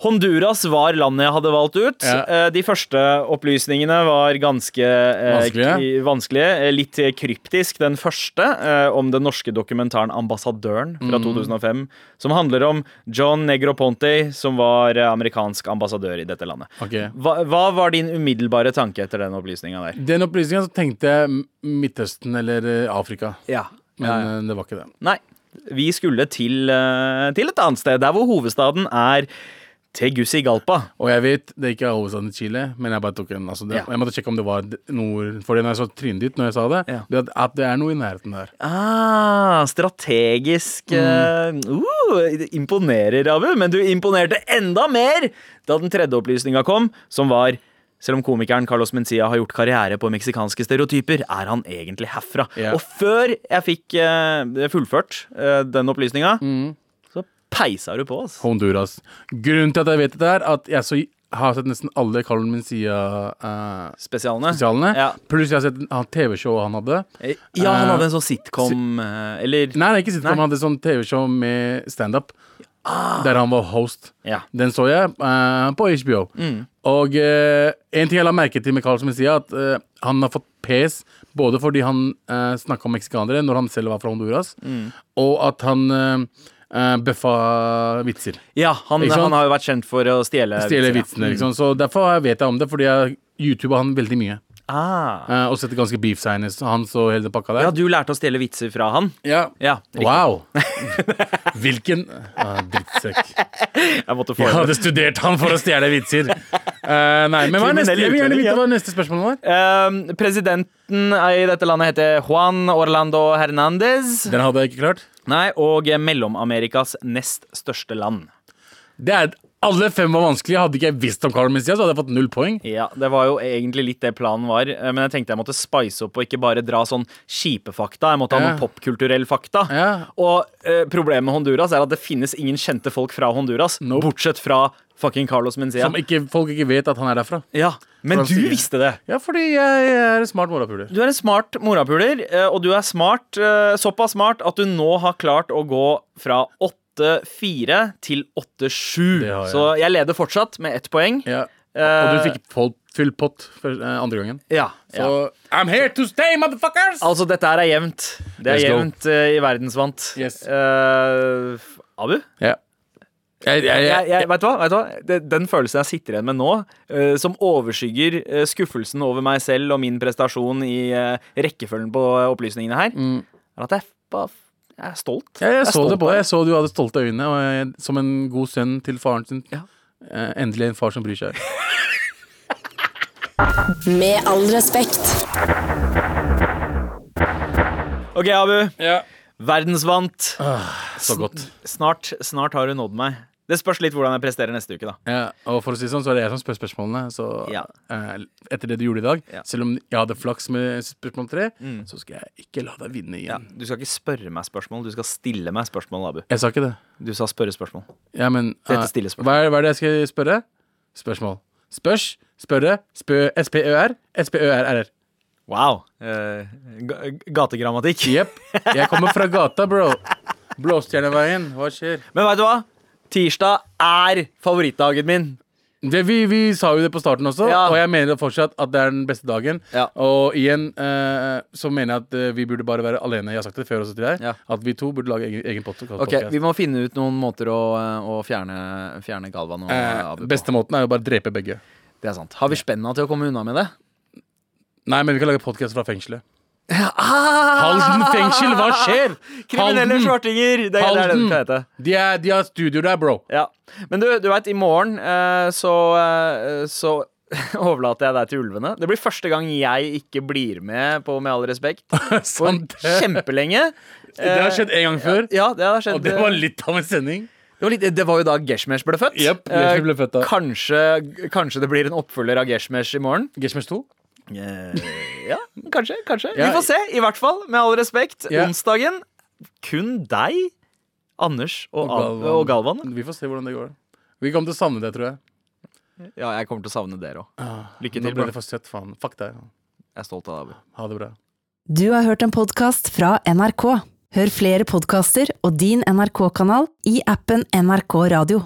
Honduras var landet jeg hadde valgt ut. Ja. Eh, De første opplysningene var ganske eh, Vanskelige. vanskelige. eh, Litt kryptisk. Den første, om den norske dokumentaren 'Ambassadøren' fra Mm. 2005. Som handler om John Negroponte, som var amerikansk ambassadør i dette landet. Okay. Hva, hva var din umiddelbare tanke etter den opplysninga der? Den opplysningen tenkte jeg Midtøsten eller Afrika, Ja. men det var ikke det. Nei. Vi skulle til, til et annet sted, der hvor hovedstaden er Tegucigalpa. Og jeg vet det ikke er hovedstaden i Chile, men jeg bare tok en. Altså det, Ja. Jeg måtte sjekke om det var nord For når jeg så trynet ditt når jeg sa det, Ja. det at, at det er noe i nærheten der. Ah, strategisk mm. uh, Imponerer, Abu. Men du imponerte enda mer da den tredje opplysninga kom, som var selv om komikeren Carlos Mencia har gjort karriere på meksikanske stereotyper, er han egentlig herfra. Yeah. Og før jeg fikk uh, fullført uh, den opplysninga, så peisa du på oss. Honduras. Grunnen til at jeg vet det, er at jeg så, har sett nesten alle Carl Mencia-spesialene. Spesialene. Ja. Pluss jeg har sett TV-showet han hadde. Eh, ja, han hadde en sånn sitcom, uh, eller Nei, ikke sitcom, Nei. han hadde sånn TV-show med standup. Der han var host. Ja. Den så jeg eh, på HBO. Og eh, en ting jeg la merke til med Carl Mencia, at eh, han har fått pes både fordi han uh, snakka om meksikanere når han selv var fra Honduras, og at han uh, bøffa vitser. Ja, han, han har jo vært kjent for å stjele Stjele vitsene, liksom. Så derfor vet jeg om det, fordi jeg YouTuba han veldig mye. Ah. eh, og setter ganske beef signs. Han så hele det pakka der. Ja, du lærte å stjele vitser fra han? Ja. Ja. Wow! *laughs* Hvilken ah, drittsekk. Jeg måtte få Jeg hadde studert han for å stjele vitser. uh, nei, men hva er neste, jeg vil gjerne vite hva neste spørsmål var. Uh, presidenten i dette landet heter Juan Orlando Hernandez. Den hadde jeg ikke klart. Nei, og Mellom-Amerikas nest største land. Det er, alle fem var vanskelige. Hadde ikke jeg visst om Carl Mencia, så hadde jeg fått null poeng. Ja, Det var jo egentlig litt det planen var, eh, men jeg tenkte jeg måtte spice opp og ikke bare dra sånn kjipe fakta. Jeg måtte ha Ja. noen popkulturelle fakta. Ja. Og eh, problemet med Honduras er at det finnes ingen kjente folk fra Honduras, Nope. bortsett fra fucking Carlos Mencia. Som ikke, folk ikke vet at han er derfra. Ja, Men du sier. visste det. Ja, fordi jeg er en smart morapuler. Du er en smart morapuler, eh, og du er smart, eh, såpass smart at du nå har klart å gå fra 8-4 til 8-7. Ja. Så jeg leder fortsatt med ett poeng. Ja. Eh, Og du fikk full, full pott for, eh, andre gangen. Ja. Så. I'm here to stay, motherfuckers! Altså, dette her er jevnt. Det er Let's go. jevnt eh, i verdensvant. Yes. Eh, Abu? Ja. Jeg, jeg, jeg, Jeg, jeg, vet du hva? Vet du hva? Det, den følelsen jeg sitter igjen med nå, eh, som overskygger eh, skuffelsen over meg selv og min prestasjon i eh, rekkefølgen på eh, opplysningene her, Mm. er at jeg, bare, jeg er stolt. jeg, jeg er så stolt det på deg. Jeg så du hadde stolte øyne, og jeg, som en god sønn til faren sin. Ja. Eh, endelig en far som bryr seg. *laughs* Med all respekt. OK, Abu. Ja. Verdensvant. Så godt. Snart, snart har du nådd meg. Det spørs litt hvordan jeg presterer neste uke, da. Ja, og for å si det sånn, så er det jeg som spør spørsmålene. Så Ja. eh, etter det du gjorde i dag, Ja. selv om jeg hadde flaks med spørsmål tre, så skal jeg ikke la deg vinne Ja, igjen. du skal ikke spørre meg spørsmål, du skal stille meg spørsmål, Abu. Jeg sa ikke det. Du sa spørre spørsmål. Ja, men Det eh, stille spørsmål. Hva er, hva er det jeg skal spørre? Spørsmål. Spørs, spørre, spø, SPØR, SPØRRR. Wow. Uh, ga- gategrammatikk. Jepp. Jeg kommer fra gata, bro. *laughs* Blåstjerneveien. Hva skjer? Men veit du hva? Tirsdag er favorittdagen min. Det, vi, vi sa jo det på starten også, Ja. og jeg mener fortsatt at det er den beste dagen. Ja. Og igjen eh, så mener jeg at eh, vi burde bare være alene. Jeg har sagt det før også til deg. Ja. At vi to burde lage egen, egen podcast. Ok, Vi må finne ut noen måter å, å fjerne, fjerne Galvan og eh, Abu på. beste måten er jo bare å drepe begge. Det er sant. Har vi spenna til å komme unna med det? Nei, men vi kan lage podkast fra fengselet. Ah! Halden fengsel, hva skjer? Kriminelle Halden. svartinger! Det, det er det det skal hete. De, er, de har studio der, bro. Ja. Men du, du veit, i morgen eh, så, eh, så *laughs* overlater jeg deg til ulvene. Det blir første gang jeg ikke blir med på Med all respekt. *laughs* For kjempelenge. Det har skjedd en gang før, Ja, det har skjedd. og det var litt av en sending. Det var, litt, det var jo da Geshmesh ble født. Yep, Geshmesh ble født da. Eh, kanskje, kanskje det blir en oppfølger av Geshmesh i morgen. Geshmesh 2? Eh, ja, kanskje. kanskje Ja. Vi får se. I hvert fall, med all respekt. Ja. Onsdagen kun deg, Anders og, Og Galvan. og Galvan. Vi får se hvordan det går. Vi kommer til å savne det, tror jeg. Ja, jeg kommer til å savne dere òg. Lykke Nå til, ble bro. det for søtt, faen. Fuck deg. Jeg er stolt av deg. Abu. Ha det bra. Du har hørt en podkast fra NRK. Hør flere podkaster og din NRK-kanal i appen NRK Radio.